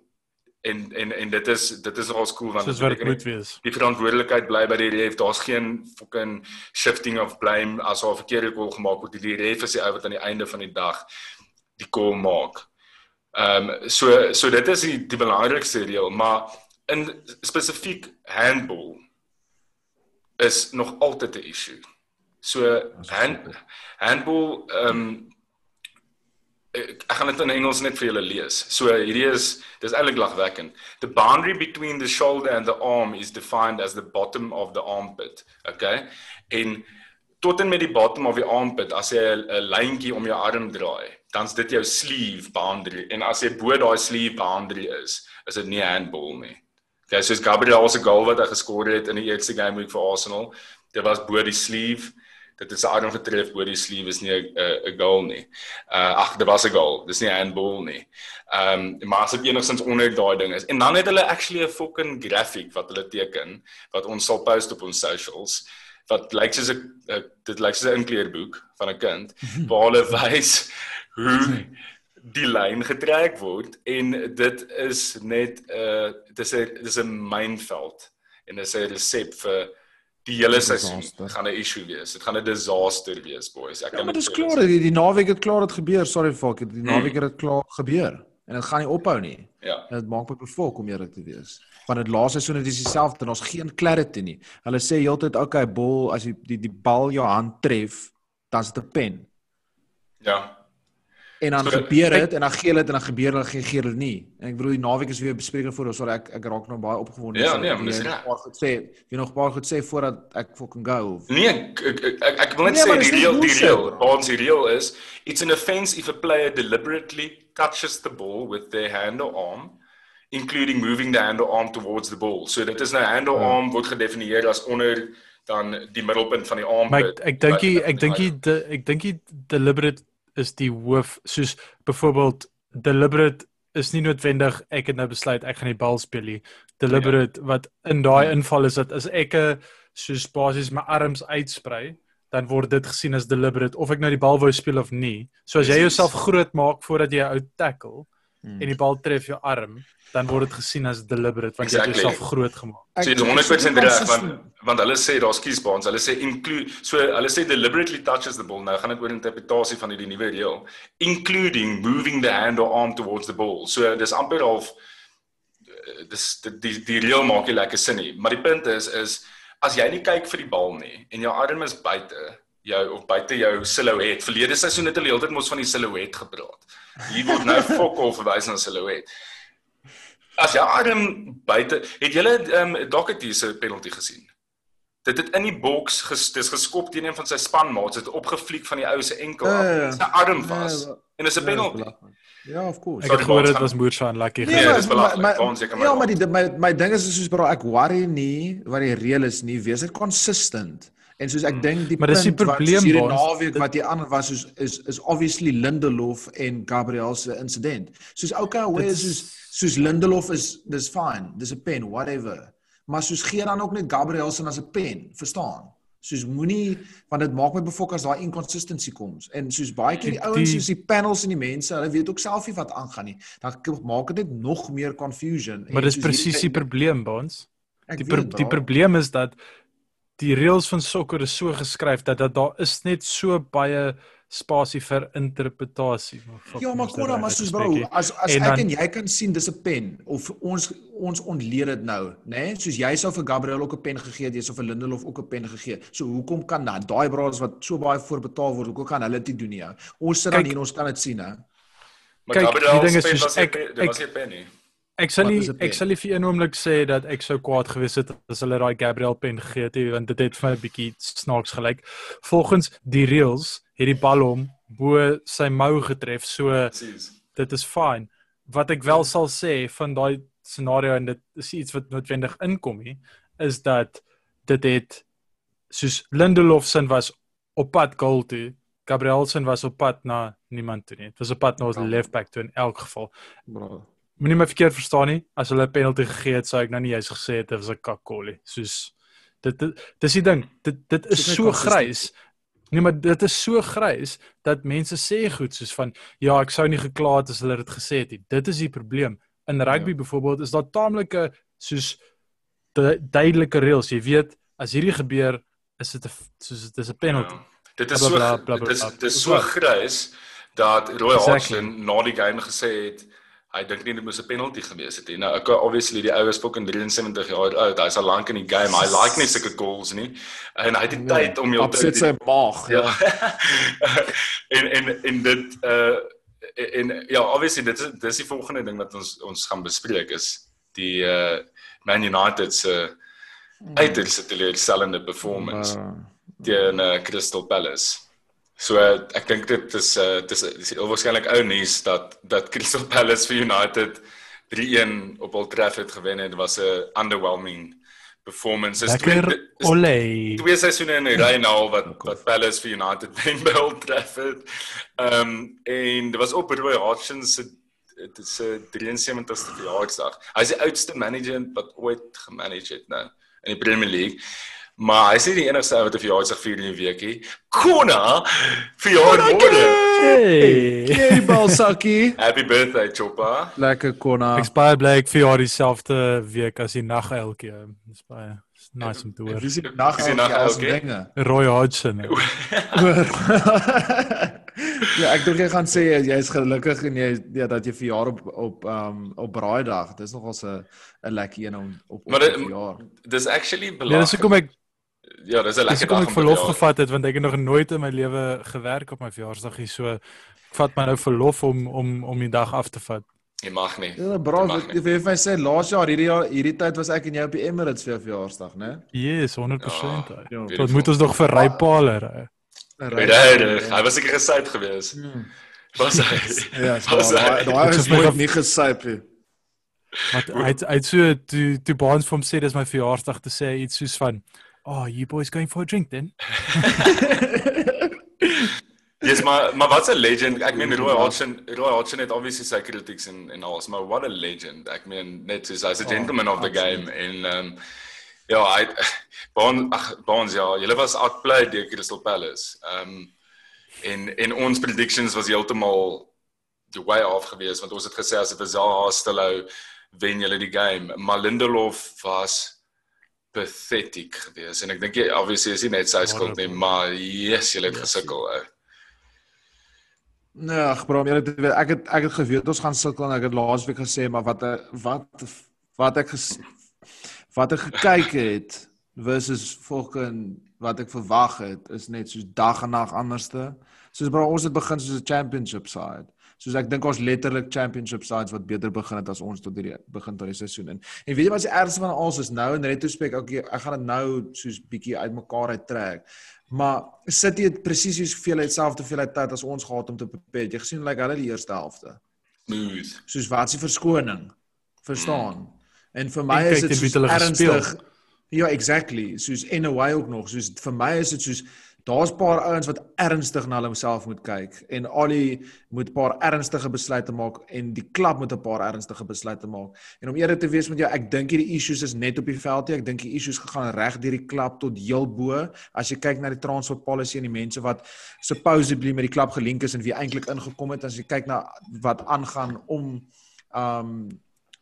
En en en dit is dit is al skool want dit moet wees. Die verantwoordelikheid bly by die ref. Daar's geen fucking shifting of blame as of 'n verkeerde call gemaak word. Die ref is die ou wat aan die einde van die dag die call maak. Ehm um, so so dit is die die belangrikste reël, maar in spesifiek handball is nog altyd 'n issue. So hand, handball ehm um, ek, ek gaan dit in Engels net vir julle lees. So hierdie is dis eintlik lagwekkend. The boundary between the shoulder and the arm is defined as the bottom of the armpit. Okay? En tot en met die bottom of die armpit as jy 'n lyntjie om jou arm draai, dan's dit jou sleeve boundary en as jy bo daai sleeve boundary is, is dit nie handball nie. Ja, soos Gabriel se goal wat hy geskor het in die eerste game week vir Arsenal. Dit was bo die sleeve. Dit is aan getref bo die sleeve is nie 'n 'n goal nie. Uh ag, dit was 'n goal. Dis nie 'n handball nie. Ehm um, maar as dit enigstens onder daai ding is. En dan het hulle actually 'n fucking graphic wat hulle teken wat ons sal post op ons socials wat lyk soos 'n dit lyk soos 'n inkleerboek van 'n kind waar hulle wys hoe die lyn getrek word en dit is net 'n uh, dis 'n dis 'n mynveld en dis 'n resep vir die hele seisoen gaan 'n issue wees. Dit gaan 'n disaster wees, boys. Ek ja, kan Ja, maar dis klaar, die, die naweek het klaar dit gebeur. Sorry fuck, die naweek het dit klaar gebeur en dit gaan nie ophou nie. Ja. En dit maak my bevolk om eerlik te wees. Van dit laaste seisoen het dis dieselfde en ons geen clarity nie. Hulle sê heeltyd okay, bol as jy die die bal jou hand tref, dan is dit 'n pen. Ja en dan so, gebeur dit en dan gee dit en dan gebeur hulle gee gee dit nie. En ek bedoel die naweek is weer bespreking voor ons, so ek ek raak nou baie opgewonde. Ja, nee, maar dis reg. Ek het sê, jy nog baie goed sê voordat ek fucking go. Of... Nee, ek ek, ek ek wil net nee, sê die reël die reël, ons die reël is it's an offense if a player deliberately touches the ball with their hand or arm including moving the hand or arm towards the ball. So dit is nou hand or ja. arm word gedefinieer as onder dan die middelpunt van die arm. Maar ek dink ek dink ek dink deliberate is die hoof soos byvoorbeeld deliberate is nie noodwendig ek het nou besluit ek gaan die bal speel nie. Deliberate ja. wat in daai inval is dat as ek soos basies my arms uitsprei dan word dit gesien as deliberate of ek nou die bal wou speel of nie. So as jy jouself groot maak voordat jy 'n ou tackle hmm. en die bal tref jou arm dan word dit gesien as deliberate want exactly. jy het jouself groot gemaak. So dit is 100% reg want want hulle sê daar's kiesbaans. Hulle sê include so hulle sê deliberately touches the ball. Nou gaan dit oor interpretasie van hierdie nuwe reël including moving the hand or arm towards the ball. So dis amper half eh, dis die die, die reël maak nie lekker sin nie. Maar die punt is is as jy nie kyk vir die bal nie en jou arm is buite jou of buite jou silhouet. Verlede seisoen het hulle heeltyd mos van die silhouet gepraat. Hier word nou fok of verwys na silhouet. As jy arm buite, het jy ehm um, Doherty se penalty gesien? Dit het in die boks ges, dis geskop teen een van sy spanmaats, het opgevlieg van die ou se enkel af. Uh, sy arm was uh, en dis 'n penalty. Ja, of course. Ek het gehoor dit was Moorsan lucky nee. Nee, dis belangrik. Ja, maar die my my ding is soos bro, ek worry nie wat die reël is nie, wees dit consistent. En soos ek dink die maar dis die probleem hierdie naweek wat die ander was soos is is obviously Lindelof en Gabriel se incident. Soos okay, hoe is soos soos Lindelof is dis fine. Dis 'n pen, whatever. Maar soos gee dan ook net Gabriel se as 'n pen, verstaan? Soos moenie want dit maak my befok as daai inconsistency koms. En soos baie keer die ouens soos die panels en die mense, hulle weet ook self nie wat aangaan nie. Dan maak dit net nog meer confusion. Maar dis presies die probleem, Bons. Die pro die probleem is dat die reëls van sokker is so geskryf dat dat daar is net so baie spasie vir interpretasie. Ja, maar kom dan maar soos bro, as as en ek dan, en jy kan sien dis 'n pen of ons ons ontleed dit nou, né? Nee? Soos jy sou vir Gabriel ook 'n pen gegee het, jy sou vir Lindelof ook 'n pen gegee. So hoekom kan dan daai braas wat so baie voorbetaal word, hoekom kan hulle dit doen nie? Ons sit dan hier, ons kan dit sien, hè. Maar kyk, Gabriel, die ding is soos ek dit was nie pen nie. Ek sal nie ek sal nie vir een oomblik sê dat ek sou kwaad gewees het as hulle daai Gabriel pen gegee het, want dit het vir my 'n bietjie snaaks gelyk. Volgens die reels het die bal hom bo sy mou getref. So Precies. dit is fyn. Wat ek wel sal sê van daai scenario en dit is iets wat noodwendig inkom hier is dat dit het soos Lindelofsen was op pad goal toe. Gabrielsen was op pad na niemand toe nie. Dit was op pad na ons left back toe in elk geval. Bro. Moenie my verkeerd verstaan nie. As hulle 'n penalty gegee het, sou ek nou nie juist gesê het dit was 'n kakkolie. Soos dit dis die ding. Dit dit is so grys. Nee, maar dit is so grys dat mense sê goed soos van ja, ek sou nie gekla het as hulle dit gesê het nie. Dit is die probleem. In rugby ja. byvoorbeeld is daar taamlike soos duidelike reëls. Jy weet, as hierdie gebeur, is dit 'n soos dit is 'n penalty. Ja. Dit is so dit is dit is so grys dat Roy exactly. Hodgson na die game gesê het hy dink nie dit moes 'n penalty gewees het nie. Nou ek obviously die oues fok in 73 jaar oud. Hy's al lank in die game. Hy like nie sulke goals nie. En hy het die nee, tyd om jou te sy maag. Ja. en en en dit uh en ja, obviously dit is dis die volgende ding wat ons ons gaan bespreek is die uh Man United se uh, uiterste teleurstellende performance uh, teen uh, Crystal Palace. So ek dink dit is uh dis dis waarskynlik ou nuus dat dat Crystal Palace vir United 3-1 op Old Trafford gewen het was 'n underwhelming performance. Dis twee ole. Twee seisoene in 'n ry nou wat wat Palace vir United wen by Old Trafford. Ehm um, en dit was op Roy Hodgson se dit is 'n 73ste verjaarsdag. Hy's die oudste manager wat ooit gemanage het nou in die Premier League. Maar hy sê die enigste ou wat 'n verjaarsdag vier in die weekie. Konna verjaar môre. Hey, hey Balsaki. Happy birthday Choppa. Lekker Konna. Ek spyt bly ek verjaar dieselfde week as die nageltjie. Dis baie nice om te hoor. Dis die nageltjie. Roy Hodgson. ja, ek dink jy gaan sê jy's gelukkig en jy ja dat jy verjaar op op um op braaidag. Dis nogal 'n 'n lekker een om op op verjaar. Dis actually belangrik. Ja, dis hoekom ek ja, dis 'n lekker dag om verlof gevat het want ek het nog nooit in my lewe gewerk op my verjaarsdag hier so ek vat my nou verlof om om om die dag af te vat. Jy mag nie. Ja, bro, ek wil vir sê laas jaar hierdie jaar hierdie tyd was ek en jy op die Emirates vir jou verjaarsdag, né? Yes, 100%. Ja, ja, Wat moet ons nog vir rypaler ry? Ryder, hy was seker gesuip geweest. Hmm. Was hy? ja, daai is nog nie gesuip nie. Wat hy hy so toe toe baans vir hom sê dis my verjaarsdag te sê iets soos van Oh, you boys going for a drink then? Yes, maar maar wat's 'n legend? Ek meen Roy Hodgson, Roy Hodgson het obviously sy critics en en alles, maar what a legend. Ek meen net soos hy's a oh, gentleman oh, of the game en um ja, hy Bonds ag Bonds ja, julle was outplayed deur Crystal Palace. Um en en ons predictions was heeltemal the way off geweest want ons het gesê as dit was Zaha stilhou wen julle die game. Maar Lindelof was pathetic geweest en ek dink jy obviously is nie net sy skuld nie maar yes jy het yes. gesukkel ou Nee, ag bro, jy weet ek het ek het geweet ons gaan sukkel en ek het laasweek gesê maar wat wat wat ek ges, wat ek gekyk het versus volgens wat ek verwag het is net soos dag en nag anderste. Soos bro, ons het begin soos 'n championship side soos ek dink ons letterlik championship sides wat beter begin het as ons tot die begin tot die seisoen in. En weet jy wat die ergste van alles is nou in retrospect okay, ek gaan dit nou soos bietjie uitmekaar uittrek. Maar City het presies soveel dieselfde hoeveelheid tyd as ons gehad om te prepare. Jy gesien like hulle die eerste helfte. Smooth. Soos wat se verskoning. Verstaan? Mm. En vir my is dit ernstig. Ja, exactly. Soos in a way ook nog. Soos vir my is dit soos daar's 'n paar ouens wat ernstig na homself moet kyk en Ali moet 'n paar ernstige besluite maak en die klub moet 'n paar ernstige besluite maak. En om eerlik te wees met jou, ek dink hierdie issues is net op die veld nie. Ek dink die issues gegaan reg deur die klub tot heel bo. As jy kyk na die transfer policy en die mense wat supposedly met die klub gelink is en wie eintlik ingekom het as jy kyk na wat aangaan om um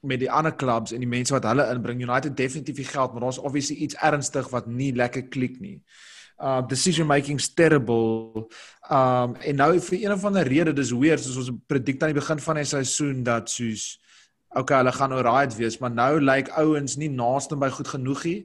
met die ander clubs en die mense wat hulle inbring United definitief die geld maar daar's obviously iets ernstig wat nie lekker klik nie. Uh decision making's terrible. Um en nou vir een of ander rede dis weird soos ons predik aan die begin van die seisoen dat soos okay, hulle gaan nou right wees, maar nou lyk like, ouens nie naaste by goed genoeg nie.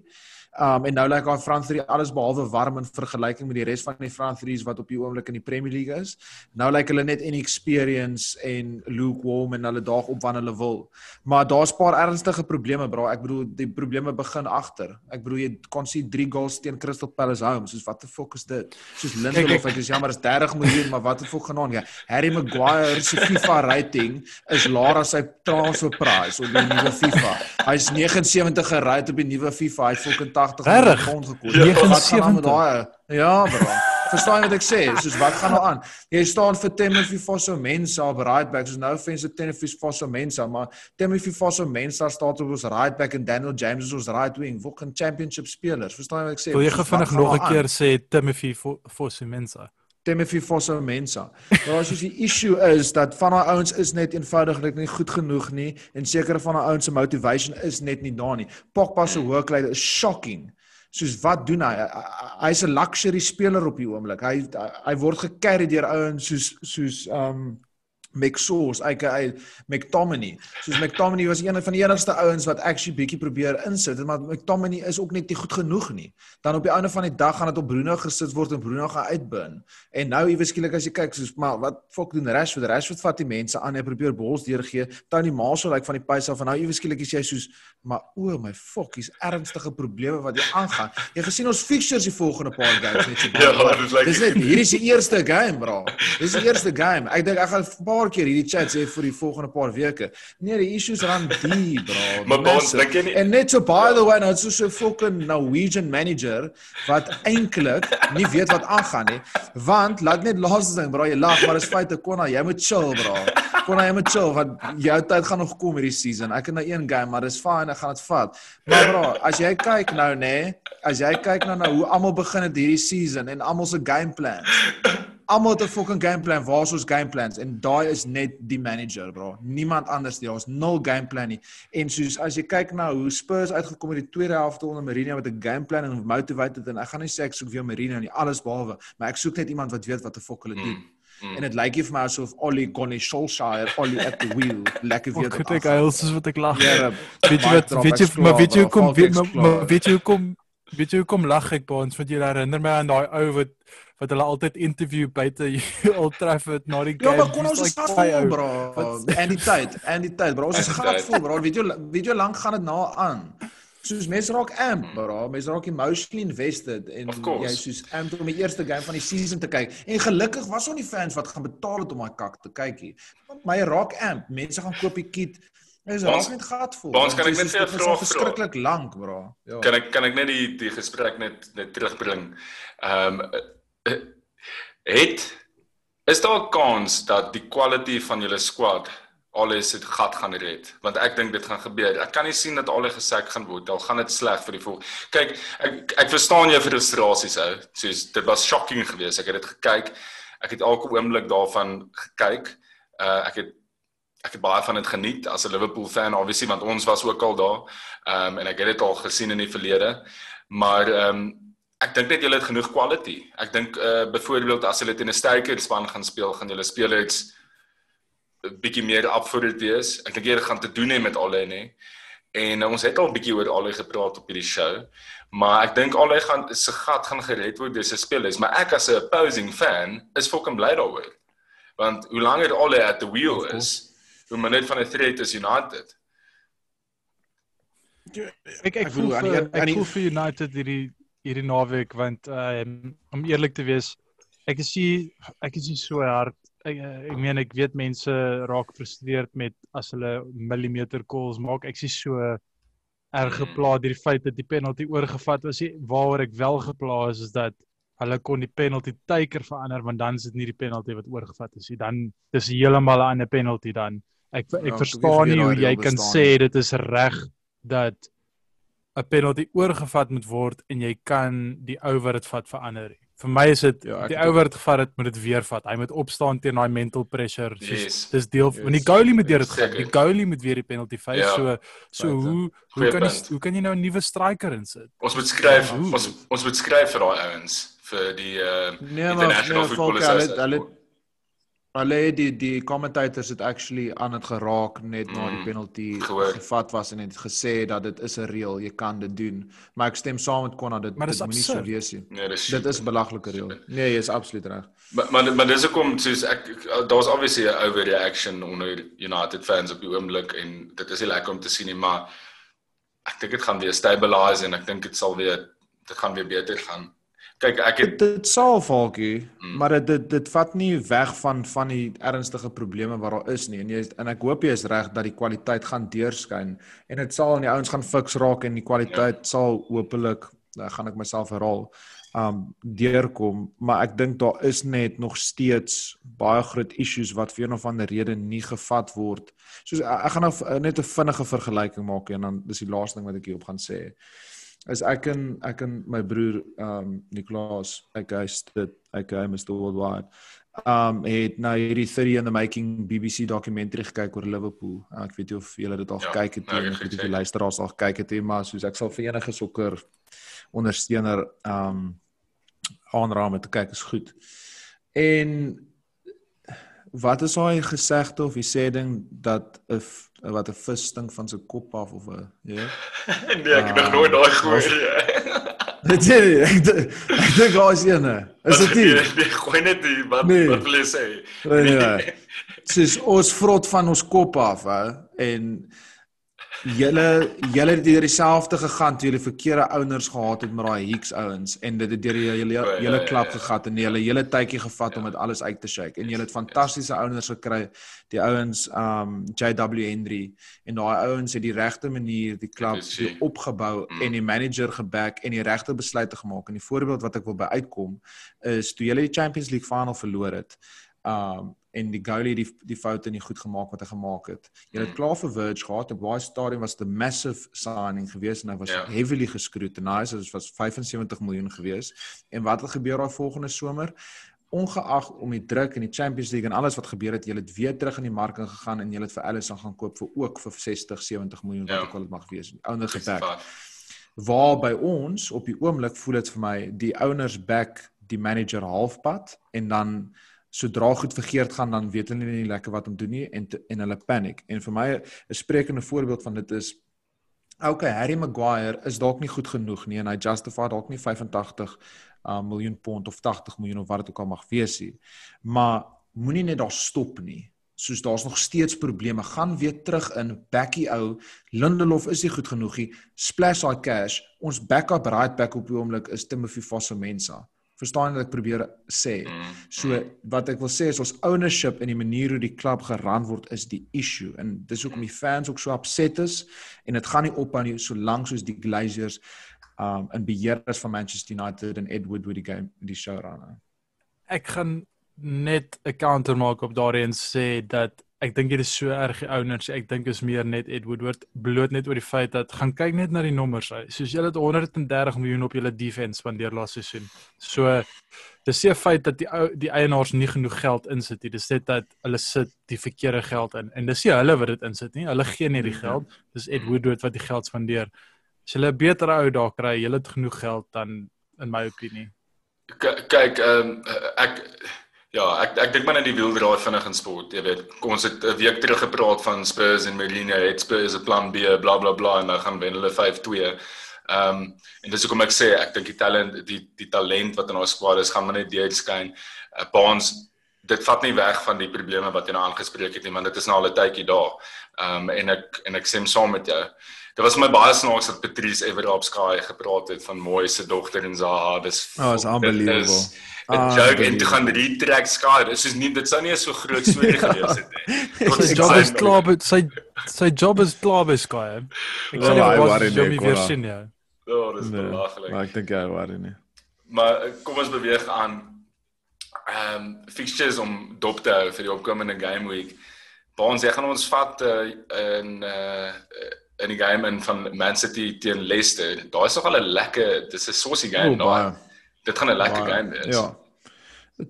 Um en nou lyk like daai front three alles behalwe warm in vergelyking met die res van die front threes wat op die oomblik in die Premier League is. Nou lyk like hulle net inexperience en lukewarm en hulle daag op wanneer hulle wil. Maar daar's 'n paar ernstige probleme, bra. Ek bedoel die probleme begin agter. Ek bedoel jy kon sien 3 goals teen Crystal Palace home. Soos wat the fuck is dit? Soos Lindelof, ek is jammer, is 30 miljoen, maar wat the fuck gaan aan? Ja, Harry Maguire se FIFA rating is laer as sy transfer price op die nuwe FIFA. Hy's 79 gerate op die nuwe FIFA. Hy fucking 80 pond gekos. 79. Ja, bro. Verstaan jy wat ek sê? Soos wat gaan nou aan? Jy staan vir Timothy Fosso Mensa op right back. Soos nou fens op Timothy Fosso Mensa, maar Timothy Fosso Mensa staan op ons right back en Daniel James is ons right wing. Fucking championship spelers. Verstaan jy wat ek sê? Wil jy gefvinnig nog 'n keer sê Timothy Fosso Mensa? Timothy Fosso Mensa. Maar as jy die issue is dat van daai ouens is net eenvoudiglik nie goed genoeg nie en sekere van daai ouens se motivation is net nie daar nie. Pogba se workload is shocking. Soos wat doen hy? Hy's 'n luxury speler op die oomblik. Hy hy word gecarry deur ouens soos soos um McSauce, aka McTominay. Soos McTominay was een van die enigste ouens wat actually bietjie probeer insit, maar McTominay is ook net nie goed genoeg nie. Dan op die einde van die dag gaan dit op Bruno gesit word en Bruno gaan uitbin. En nou iewes skielik as jy kyk, soos maar wat fok doen Rashford? Rashford vat die mense aan, hy probeer bols deurgee. Tony Marshall lyk like van die pace af en nou iewes skielik is jy soos maar o oh my fok, hier's ernstige probleme wat hier aangaan. Jy gesien ons fixtures die volgende paar games net so ja, dis like... net hier is die eerste game, bro. Dis die eerste game. Ek dink ek gaan 'n paar keer hierdie chat sê vir die volgende paar weke. Nee, die issues run deep, bro. maar ons dink nie En net so by the way, nou so so fucking Norwegian manager wat eintlik nie weet wat aangaan nie. Want laat net laaste ding, bro, jy lag, maar dis feite Konna, jy moet chill, bro. Konna, jy moet chill want jou tyd gaan nog kom hierdie season. Ek het nou een game, maar dis fine, ek gaan dit vat. Maar bro, as jy kyk nou nê, nee, as jy kyk nou na hoe almal begin het hierdie season en almal se game plans almal het 'n fucking game plan. Waar is ons game plans? En daai is net die manager, bro. Niemand anders nie. Ons nul game plan nie. En soos as jy kyk na hoe Spurs uitgekom het in die tweede helfte onder Mourinho met 'n game plan en motivated en ek gaan nie sê ek soek weer Mourinho nie, alles behalwe, maar ek soek net iemand wat weet wat 'n fuck hulle doen. Mm, mm. En dit lyk vir my asof Ollie Gunnar Solskjaer, Ollie at the wheel, lekker weer. Ek kyk hy is wat ek lag. Ja, weet jy wat weet jy maar weet jy kom weet jy kom weet jy hoekom lag ek by ons want jy herinner my aan daai ou wat wat hulle altyd interview buite Old Trafford na die game. Ja, maar kon ons like, stad vol bro. En die tyd, en die tyd bro. Ons is gat vol bro. Weet jy weet jy lank gaan dit na aan. Soos mense raak amp bro. Mense raak emotionally invested en jy soos amp om die eerste game van die season te kyk. En gelukkig was ons nie fans wat gaan betaal het om daai kak te kyk hier. Maar jy raak amp. Mense gaan koop die kit. Dis ons net gat vol. Ons kan ek net vir jou vra verskriklik lank bro. Ja. Kan ek kan ek net die die gesprek net net terugbring. Ehm um, het is daar 'n kans dat die kwaliteit van julle squad alles dit gat gaan red want ek dink dit gaan gebeur. Ek kan nie sien dat al die gesek gaan word. Al gaan dit sleg vir die volk. Kyk, ek ek verstaan jou frustrasies ou. Soos dit was shocking geweest. Ek het dit gekyk. Ek het elke oomblik daarvan gekyk. Uh ek het ek het baie van dit geniet as 'n Liverpool fan obviously want ons was ook al daar. Ehm um, en ek het dit al gesien in die verlede. Maar ehm um, Ek dink net julle het genoeg quality. Ek dink uh byvoorbeeld as hulle teen 'n sterker span gaan speel, gaan julle spelers bietjie meer opvoedend wees. Ek dink julle gaan te doen hê met alle nê. En uh, ons het al 'n bietjie oor alle gepraat op hierdie show, maar ek dink alle gaan se gat gaan gered word deur se spelers, maar ek as 'n opposing fan is fucking bly daaroor. Want hoe langer alle at the wheel is, hoe minder van 'n threat is United. Ek ek voel vir, ek voel vir United hierdie hierdie naweek want uh, om eerlik te wees ek is hier ek is hier so hard ek, ek meen ek weet mense raak gefrustreerd met as hulle millimeter calls maak. Ek is so erg geplaas deur die feit dat die penalty oorgevat was waaroor ek wel geplaas is is dat hulle kon die penalty teiker verander want dan is dit nie die penalty wat oorgevat is nie. Dan dis heeltemal 'n ander penalty dan. Ek ek ja, verstaan nie hoe jy kan sê dit is reg dat 'n penalty oorgevat moet word en jy kan die ou wat dit vat verander. Vir my is dit ja, die ou wat dit gevat het, moet dit weer vat. Hy moet opstaan teen daai mental pressure. Soos, yes. Dis deel van yes. die goalie moet deur dit gaan. Die goalie moet weer die penalty face. Ja. So so Buiten. hoe hoe kan jy hoe kan jy nou 'n nuwe striker insit? Ons moet skryf ja, ons ons moet skryf vir daai ouens vir die uh, nee, international nee, football association. Hulle die die commentators het actually aan dit geraak net mm, na die mm, penalty gehoor. gevat was en het gesê dat dit is 'n reël, jy kan dit doen. Maar ek stem saam met Konna dit dit moenie so wees nie. Nee, dis dit is belaglike reël. Nee, jy is absoluut reg. Maar maar, maar dis hoekom soos ek daar's obviously 'n overreaction onder United fans op die oomblik en dit is nie lekker om te sien nie, maar ek dink dit gaan weer stabilize en ek dink dit sal weer dit gaan weer beter gaan. Kyk, ek het dit, dit sal falkie, mm. maar dit, dit dit vat nie weg van van die ernstige probleme wat daar is nie. En jy en ek hoop jy is reg dat die kwaliteit gaan deurskyn en dit sal en die ouens gaan fiks raak en die kwaliteit ja. sal hopelik dan gaan ek myself herhaal um deurkom, maar ek dink daar is net nog steeds baie groot issues wat vir een of ander rede nie gevat word. Soos ek gaan nou net 'n vinnige vergelyking maak en dan dis die laaste ding wat ek hierop gaan sê is ek en ek en my broer um Nicolas ek hy's dit ek hy Mr Worldwide. Um het nou hierdie 30 in the making BBC dokumentary gekyk oor Liverpool. Ek weet nie of julle dit al ja, gekyk het nie of die luisteraars al gekyk het nie maar soos ek sal vir enige sokker ondersteuner um aanraam om te kyk is goed. En wat is daai gesegde of die sê ding dat 'n wat 'n vis stink van sy kop af of 'n ja nee ek het nog nooit daai gehoor nie Dit is ek dink daar is eene. Is dit nie? Nee, gooi net die wat nee. wat wil jy sê? Nee. nee. Dis ons vrot van ons kop af hè en julle julle het deur dieselfde gegaan toe julle verkeerde ouers gehad het met daai Hicks ouens en dit het deur julle julle klap gegat en julle hele tydjie gevat om dit alles uit te shake. En julle het fantastiese ouers gekry. Die ouens um JW Henry en daai ouens het die regte manier die klub opgebou mm. en die manager geback en die regte besluite gemaak. En die voorbeeld wat ek wil by uitkom is toe julle die Champions League final verloor het um en die goalie die die foute nie goed gemaak wat hy gemaak het. Jy het hmm. klaar vir Verge gehad op baie stadium was dit 'n massive signing geweest en hy was yeah. Ja. heavily gescrutinized. Dit was 75 miljoen geweest. En wat het gebeur daai volgende somer? Ongeag om die druk in die Champions League en alles wat gebeur het, jy het weer terug in die mark ingegaan en jy het vir Alisson gaan koop vir ook vir 60, 70 miljoen wat yeah. ook al dit mag wees. Die ouer geback. Waar by ons op die oomblik voel dit vir my die owners back die manager halfpad en dan sodra goed verkeerd gaan dan weet hulle nie lekker wat om doen nie en te, en hulle paniek. En vir my 'n sprekende voorbeeld van dit is okay, Harry Maguire is dalk nie goed genoeg nie en hy justify dalk nie 85 uh, miljoen pond of 80 miljoen of wat dit ook al mag wees nie. Maar moenie net daar stop nie. Soos daar's nog steeds probleme, gaan weer terug in backie ou. Lindelof is nie goed genoeg nie. Splash daai cash. Ons backup right back op die oomblik is Timothy Fosu-Mensah. Verstaan wat ek probeer sê. Mm, so wat ek wil sê is ons ownership en die manier hoe die klub geran word is die issue en dis hoekom die fans ook so upset is en dit gaan nie op aan nie solank soos die Glazers um in beheer is van Manchester United en Ed Woodward die game die show ran. Ek gaan net 'n counter maak op daarin sê dat ek dink dit is so erg die owners. Ek dink is meer net Ed Woodward bloot net oor die feit dat gaan kyk net na die nommers. Soos julle het 130 miljoen op julle defense spandeer laas seisoen. So dis se feit dat die die eienaars nie genoeg geld insit nie. Dis net dat hulle sit die verkeerde geld in en dis nie hulle wat dit insit nie. Hulle gee nie die mhm. geld. Dis Ed Woodward wat die geld spandeer. As hulle 'n beter ou daar kry, hulle het genoeg geld dan in my opinie. K kyk, ehm um, ek Ja, ek ek dink maar net die wieldraad vinnig in sport, jy weet. Kom ons het 'n week terug gepraat van Spurs en Mourinho het Spurs 'n plan B, bla bla bla en dan gaan wen hulle 5-2. Ehm um, en dis hoekom ek sê ek dink die talent die die talent wat in ons squad is gaan maar net deurskyn. Uh, Baans dit vat nie weg van die probleme wat jy nou aangespreek het nie, want dit is nou al 'n tydjie daar. Ehm um, en ek en ek sê saam met jou. Dit was my baie snaaks dat Patrice Everard Sky gepraat het van Mooi se dogter en Zaha. Dis Oh, it's unbelievable. Is, 'n ah, joke en toe gaan die track skaar. Dis is nie dit sou nie so groot storie gewees het nie. Sy job is klaar, but sy sy job is klaar by Sky. Ek sê wat jy my weer sien ja. Ja, dis nee, belaglik. Maar ek dink hy waar nie. Maar eh, kom ons beweeg aan. Ehm um, fixtures om dop te hou vir die opkomende game week. Baans, jy gaan ons vat uh, in uh in die game in van Man City teen Leicester. Daar is nog al 'n lekker, dis 'n saucy game oh, daar. Dit gaan 'n lekker game wees. Ja.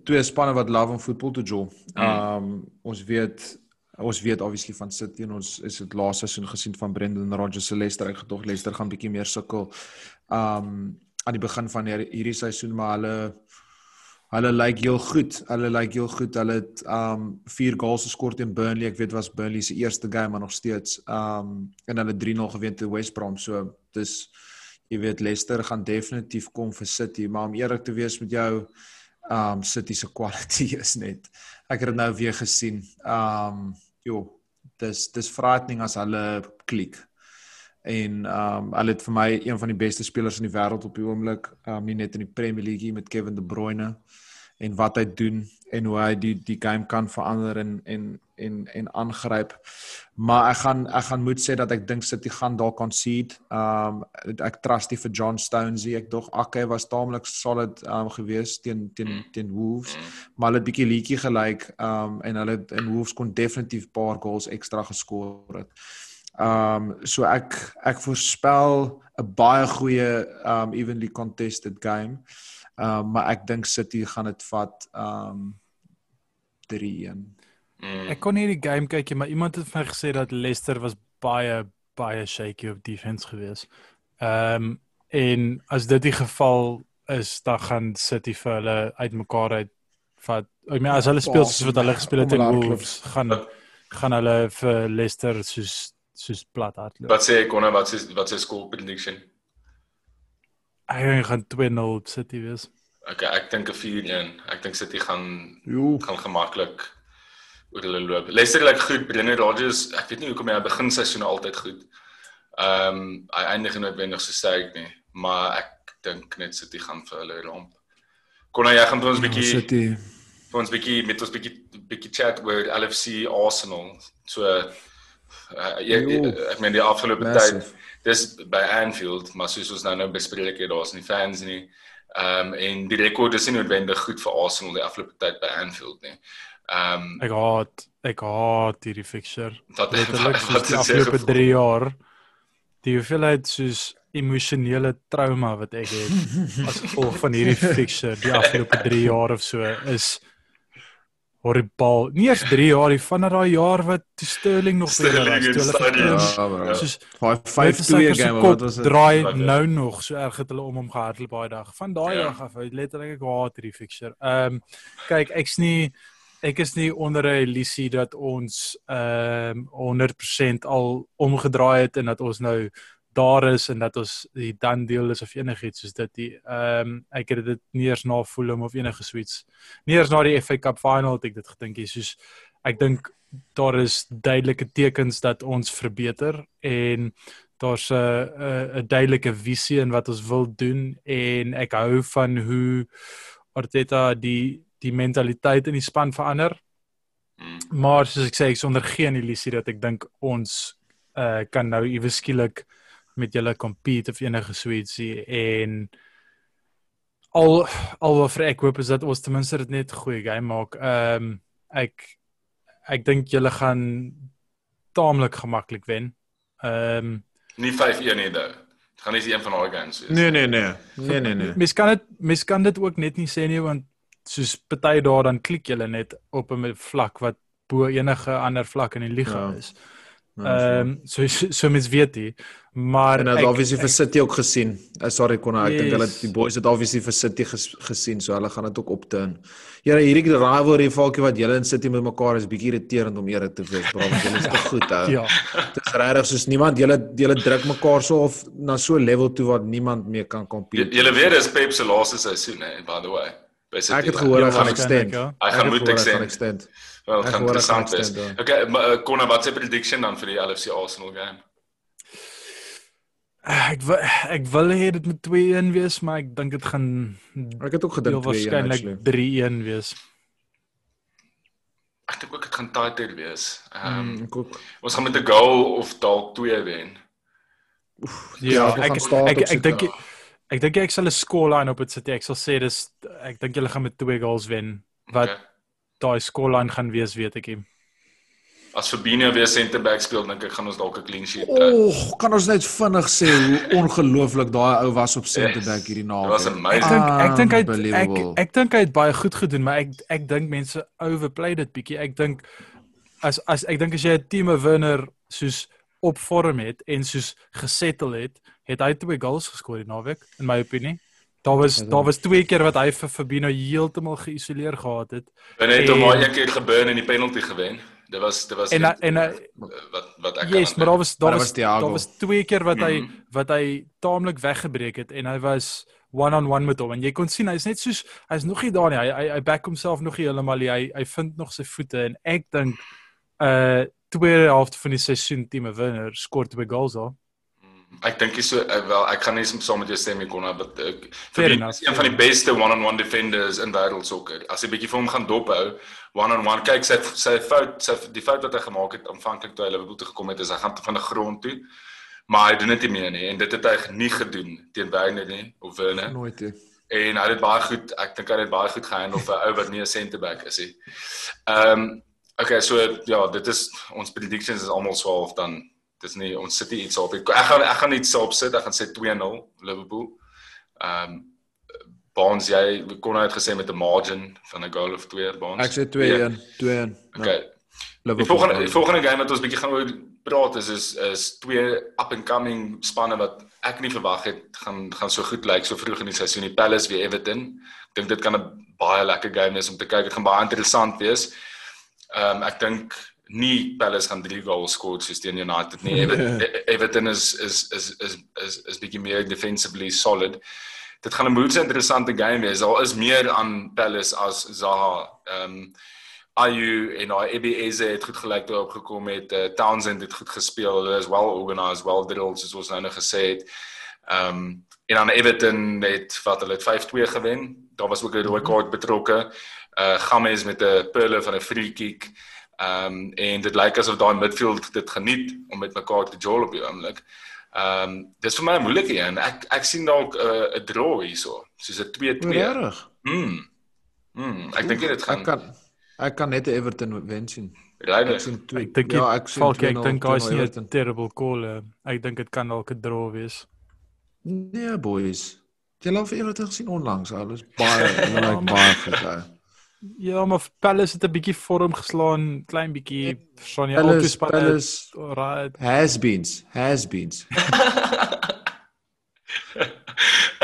Twee spanne wat love om voetbal te jol. Mm. Um ons weet ons weet obviously van City en ons is dit laaste seisoen gesien van Brendan Rodgers se Leicester. Ek gedog Leicester gaan bietjie meer sukkel. Um aan die begin van hierdie seisoen maar hulle hulle lyk like heel goed. Hulle lyk like heel goed. Hulle het um 4 goals geskor teen Burnley. Ek weet was Burnley se eerste game maar nog steeds um en hulle 3-0 gewen teen West Brom. So dis jy weet Leicester gaan definitief kom vir City, maar om eerlik te wees met jou um City se kwaliteit is net ek het dit nou weer gesien. Um jo, dis dis frightening as hulle klik en um hulle het vir my een van die beste spelers in die wêreld op die oomblik, um nie net in die Premier League met Kevin De Bruyne en wat hy doen en hoe hy die die game kan verander en en en en aangryp. Maar ek gaan ek gaan moet sê dat ek dink City gaan daar concede. Um ek trust die vir John Stones. Ek dog Akke was taamlik solid um gewees teen teen mm. teen Wolves, maar hulle het bietjie leetjie gelyk um en hulle en Wolves kon definitief paar goals ekstra geskor het. Um so ek ek voorspel 'n baie goeie um evenly contested game. Um maar ek dink City gaan dit vat um 3-1. Mm. Ek kon nie die game kyk nie, maar iemand het vir my gesê dat Leicester was baie baie shaky op defense gewees. Um en as dit die geval is, dan gaan City vir hulle uitmekaar uit vat. Ek meen as hulle speel soos wat hulle gespeel het teen Wolves, gaan gaan hulle vir Leicester soos soos plat hardloop. Wat sê ek onder wat is wat is score prediction? Ek gaan 2-0 City wees. Okay, ek dink 'n 4-1. Ek dink City gaan jo. gaan gemaklik oor hulle loop. Leicester lyk like goed, Brendan Rodgers, ek weet nie hoekom hy begin seisoene altyd goed. Ehm um, hy eindig noodwendig so sterk nie, maar ek dink net City gaan vir hulle romp. Kon jy gaan vir ons ja, bietjie City vir ons bietjie met ons bietjie bietjie chat oor LFC Arsenal. So uh, jy, ek meen die afgelope tyd dis by Anfield maar soos ons nou nou bespreek het daar's nie fans nie. Ehm um, en die rekord is nie noodwendig goed vir Arsenal die afgelope tyd by Anfield nie. Ehm um, ek haat ek haat hierdie fixture. Wat letterlik wat die afgelope 3 jaar die hoeveelheid soos emosionele trauma wat ek het as gevolg van hierdie fixture die afgelope 3 jaar of so is horribaal. Nie eers 3 jaar nie, van daai jaar wat Sterling nog by hulle was. Ja, soos 5-2 game wat was dit? Draai nou nog so erg het hulle om hom gehardloop baie dag. Van daai ja. dag af, letterlik ek haat hierdie fixture. Ehm um, kyk, ek's nie ek is nie onder 'n illusie dat ons ehm um, 100% al omgedraai het en dat ons nou daar is en dat ons die dan deel is of enigiets soos dit die ehm um, ek het dit nie eers na Fulham of enige suits nie eers na die FA Cup final het ek dit gedink hier soos ek dink daar is duidelike tekens dat ons verbeter en daar's 'n 'n duidelike visie in wat ons wil doen en ek hou van hoe Arteta die die mentaliteit in die span verander mm. maar soos ek sê ek sonder geen illusie dat ek dink ons uh, kan nou iewes skielik met julle compete of enige suitsie en al al wat vir ek hoop is dat ons ten minste dit net goeie game maak. Ehm um, ek ek dink julle gaan taamlik gemaklik wen. Ehm um, nie 5-1 nie daai. Dit gaan nie een van daai games wees. Nee nee nee. Nee nee nee. Mens kan dit mens kan dit ook net nie sê nie want soos party daar dan klik julle net op 'n vlak wat bo enige ander vlak in die liga ja. is. Ja, ehm um, so so, mens weet jy maar en hulle obviously vir City ook gesien. Uh, sorry Konna, ek yes. dink hulle die boys het obviously vir City ges, gesien, so hulle gaan dit ook opturn. Ja, hierdie rivalry valkie wat julle in City met mekaar is bietjie irriterend om eerlik te wees, bro, want julle is te goed ou. ja. Dit is regtig soos niemand julle julle druk mekaar so of na so 'n level toe waar niemand meer kan compete. Julle weet dis Pep se laaste seisoen hè, by the way. Ek het gehoor hy gaan extend. Hy gaan moet extend. Wel, gaan interessant wees. Okay, Konna, wat is die prediction dan vir die LFC Arsenal game? Ek wil ek wil hê dit moet 2-1 wees, maar ek dink dit gaan Ek het ook gedink 2-1 waarskynlik 3-1 wees. Ek dink ook dit gaan tighter wees. Ehm um, mm, ons gaan met 'n goal of dalk 2 wen. Oef, ja, ja ek ek ek dink ek dink ek sal 'n scoreline op dit sit. Ek sal sê dis ek dink julle gaan met 2 goals wen. Wat okay. Daai scoreline gaan wees, weet ek nie as Fabinho weer center back speel dink ek gaan ons dalk 'n clean sheet kry. Oh, kan ons net vinnig sê hoe ongelooflik daai ou was op center back hierdie naweek. Dit was amazing. Ek dink ek dink hy ek ek dink hy het baie goed gedoen, maar ek ek dink mense overplay dit bietjie. Ek dink as as ek dink as jy 'n team wenner soos op vorm het en soos gesettle het, het hy twee goals geskor die naweek in my opinie. Daar was daar was twee keer wat hy vir Fabinho heeltemal geïsoleer gehad het. En net hom maar een keer geburn en die penalty gewen. Dit was dit was en net, en wat wat ek Yes, maar daar was daar was was daar was twee keer wat hy Mhm. wat hy taamlik weggebreek het en hy was one on one met hom en jy kon sien hy's net soos hy's nog nie daar nie. Hy hy, hy back homself nog nie heeltemal nie. Hy hy vind nog sy voete en ek dink uh tweede helfte van die seisoen team wenner skoor twee goals al. Ek dink jy so uh, wel ek gaan nie saam met jou stem nie Konna, but ek Fair vir enough, een van die beste one-on-one defenders in wêreldsokker. As jy bietjie vir hom gaan dophou, one-on-one, kyk sy sy fout, sy die fout wat hy gemaak het aanvanklik toe hy Liverpool toe gekom het, is hy gaan van die grond toe. Maar hy doen dit nie meer nie en dit het hy nie gedoen teen Werner nie of Werner. nooit nie. en hy het dit baie goed ek dink hy het dit baie goed gehandle vir 'n ou wat nie 'n centerback is nie. Ehm um, okay, so ja, dit is ons predictions is almal 12 dan dis nie ons sit nie iets op. Ek gaan ek gaan iets op sit. Ek gaan sê 2-0 Liverpool. Ehm um, Bonds jy kon uit gesê met 'n margin van 'n goal of 2 Bonds. Ek sê 2-1, 2-1. Okay. Die Liverpool. volgende die volgende game wat ons bietjie gaan oor praat is is is twee up and coming spanne wat ek nie verwag het gaan gaan so goed lyk so vroeg in die seisoen. Die Palace weer Everton. Ek dink dit kan 'n baie lekker game wees om te kyk. Dit gaan baie interessant wees. Ehm um, ek dink nie Palace gaan 3 goals skoor soos teen United nie. Everton, Everton is is is is is is bietjie meer defensively solid. Dit gaan 'n moeë interessante game wees. Daar is meer aan Palace as Zaha. Ehm um, Ayu en daai Ebenezer het goed gelyk toe opgekom het. Uh, Townsend het goed gespeel. Hulle is well organised, well drilled soos ons nou net gesê het. Ehm um, en dan Everton het wat hulle het 5-2 gewen. Daar was ook 'n rooi kaart betrokke. Uh Games met 'n perle van 'n free kick. Ehm um, en dit lyk asof daai midfield dit geniet om met mekaar te jol op die oomblik. Ehm um, dis vir my 'n moeilike een. Ek ek sien dalk 'n uh, 'n draw hierso. Soos 'n 2-2. Regtig? Mm. Mm, ek dink dit gaan Ek kan ek kan net Everton wen sien. Ryder. Ek sien 2. Ek dink ja, ek sien Falkie, ek 2-0 dink hy's nie 'n terrible call. Uh, ek dink dit kan dalk 'n draw wees. Nee, boys. Jy het al vir Everton gesien onlangs. Hulle is baie hulle lyk baie goed. Ja, maar Palace het 'n bietjie vorm geslaan, klein bietjie verstaan jy Palace- spanne. Palace- Right. Has-beens, has-beens.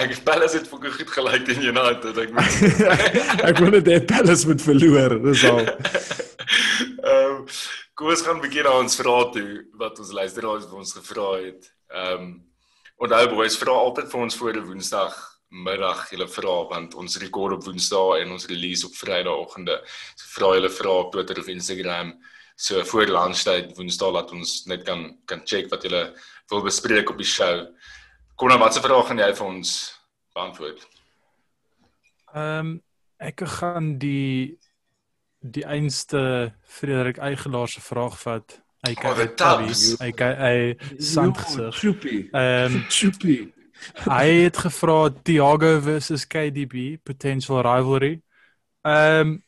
ek Palace het vir goed gelyk teen United. Ek moet ek wil net hê Palace moet verloor, dis al. Ehm um, kom ons gaan 'n bietjie na ons vrae toe wat ons luisteraars vir ons gevra het. Ehm um, onthou boys, vra altyd vir ons voor die Woensdag middag julle vra want ons rekord op Woensdae en ons release op Vrydagoggende. So vra julle vra op Twitter of Instagram. So voor lunchtyd Woensdae laat ons net kan kan check wat julle wil bespreek op die show. Konna, watse vrae gaan jy vir ons beantwoord? Ehm um, ek gaan die die einste Frederik Eigelaar se vraag vat. Hy tubs. hy hy sandgesig. Choopie. Ehm Choopie. hy het gevra Thiago versus KDB potential rivalry. Ehm um,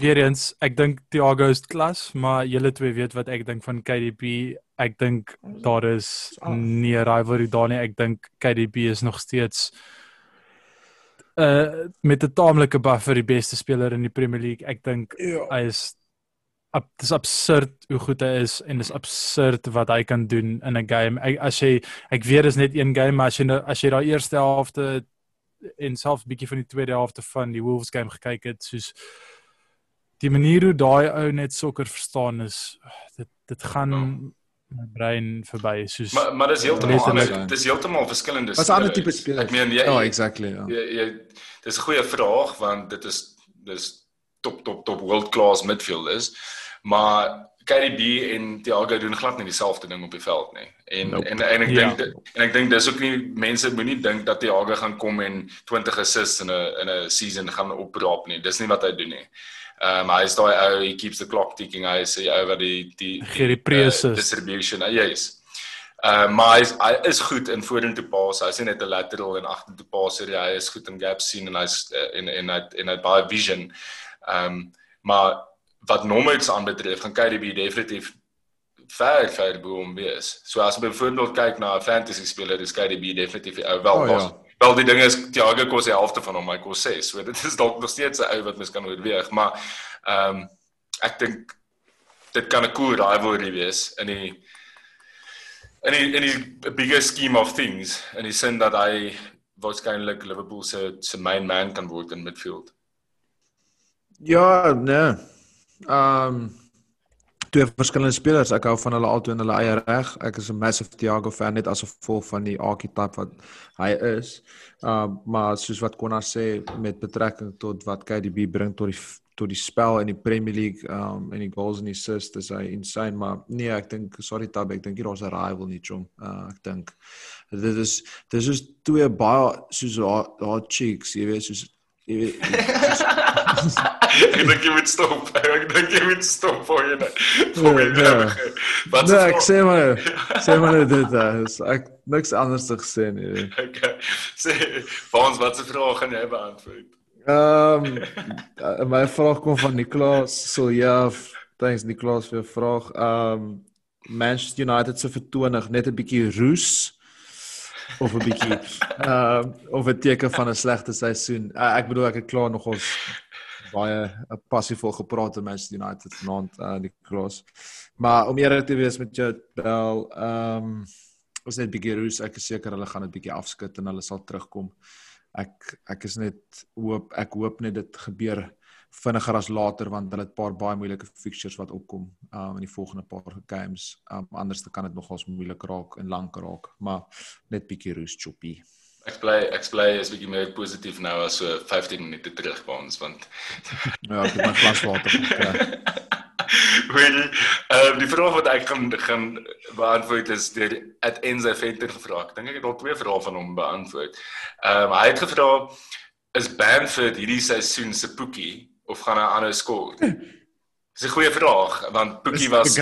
weer eens, ek dink Thiago is klas, maar julle twee weet wat ek dink van KDB. Ek dink daar is nie 'n rivalry daar nie. Ek dink KDB is nog steeds uh met 'n taamlike buffer die beste speler in die Premier League. Ek dink Ja. hy is ab, dis absurd hoe goed hy is en dis absurd wat hy kan doen in 'n game. Ek, as jy ek weet dis net een game, maar as jy nou, as jy daai eerste helfte en selfs 'n bietjie van die tweede helfte van die Wolves game gekyk het, soos die manier hoe daai ou net sokker verstaan is, dit dit gaan Ja. my brein verby soos Maar maar dis heeltemal ander. Dis heeltemal verskillende. Was 'n ander tipe speler. Ek meen jy Ja, exactly, ja. jy, jy dis 'n goeie vraag want dit is dis top top top world class midfielders. Maar KDB en Thiago doen glad nie dieselfde ding op die veld nie. En Nope. en en ek Ja. dink en ek dink dis ook nie mense moenie dink dat Thiago gaan kom en 20 assists in 'n in 'n season gaan opraap nie. Dis nie wat hy doen nie. Ehm um, hy is daai ou, he keeps the clock ticking. Hy is die ou wat die die Gee die uh, preses. distribution. Uh, yes. Uh maar hy is, hy is goed in vorentoe pas. Hy's nie net 'n lateral en agtertoe passer. Hy is goed in gaps sien en hy's uh, en en hy en hy het baie vision. Um maar wat nommers aanbetref, gaan KDB definitief ver ver bo hom wees. So as jy byvoorbeeld kyk na 'n fantasy speler, is KDB definitief die ou wel Oh, ja. Wel die ding is Thiago kos die helfte van hom, hy kos 6. So dit is dalk nog steeds 'n ou wat mens kan oorweeg, maar ehm um, ek dink dit kan 'n cool rivalry wees in die in die in die bigger scheme of things in die sin dat hy waarskynlik Liverpool se se main man kan word in midfield. Ja, nee. Ehm um, twee verskillende spelers. Ek hou van hulle albei in hulle eie reg. Ek is 'n massive Thiago fan net as gevolg van die archetype wat hy is. Ehm uh, maar soos wat Konna sê met betrekking tot wat KDB bring tot die tot die spel in die Premier League um en die goals en assists is hy insane maar nee ek dink sorry Tab ek dink hier daar's 'n rival nie chom uh, ek dink dit is dis is twee baie soos haar cheeks jy weet soos dink jy moet stop ek dink jy moet stop voor jy jy wat nee, ek sê maar sê maar dit is ek niks anders te sê nie okay sê ons wat se vrae gaan jy beantwoord ehm um, my vraag kom van Niklaas so ja thanks Niklaas vir jou vraag ehm um, Manchester United se vertoning net 'n bietjie roes of 'n bietjie uh of 'n teken van 'n slegte seisoen. Uh, ek bedoel ek het klaar nog ons baie uh, passievol gepraat met Manchester United vanaand uh die klas. Maar om eerlik te wees met jou wel ehm um, ons net bietjie roes. Ek is seker hulle gaan dit bietjie afskud en hulle sal terugkom. Ek ek is net hoop ek hoop net dit gebeur vinniger as later want hulle het 'n paar baie moeilike fixtures wat opkom um, in die volgende paar games. Um, anders dan kan dit nogals moeilik raak en lank raak, maar net bietjie roos choppy. Ek bly ek bly is bietjie meer positief nou as so 15 minute terug by ons want ja, ek het my glas water gekry. Wel, uh, die vraag wat ek gaan gaan beantwoord is deur at Enzo Venter gevra. Ek dink ek het al twee vrae van hom beantwoord. Ehm um, hy het gevra is Bamford hierdie seisoen se poekie of gaan hy aanhou skoor? Dis 'n goeie vraag want Boekie was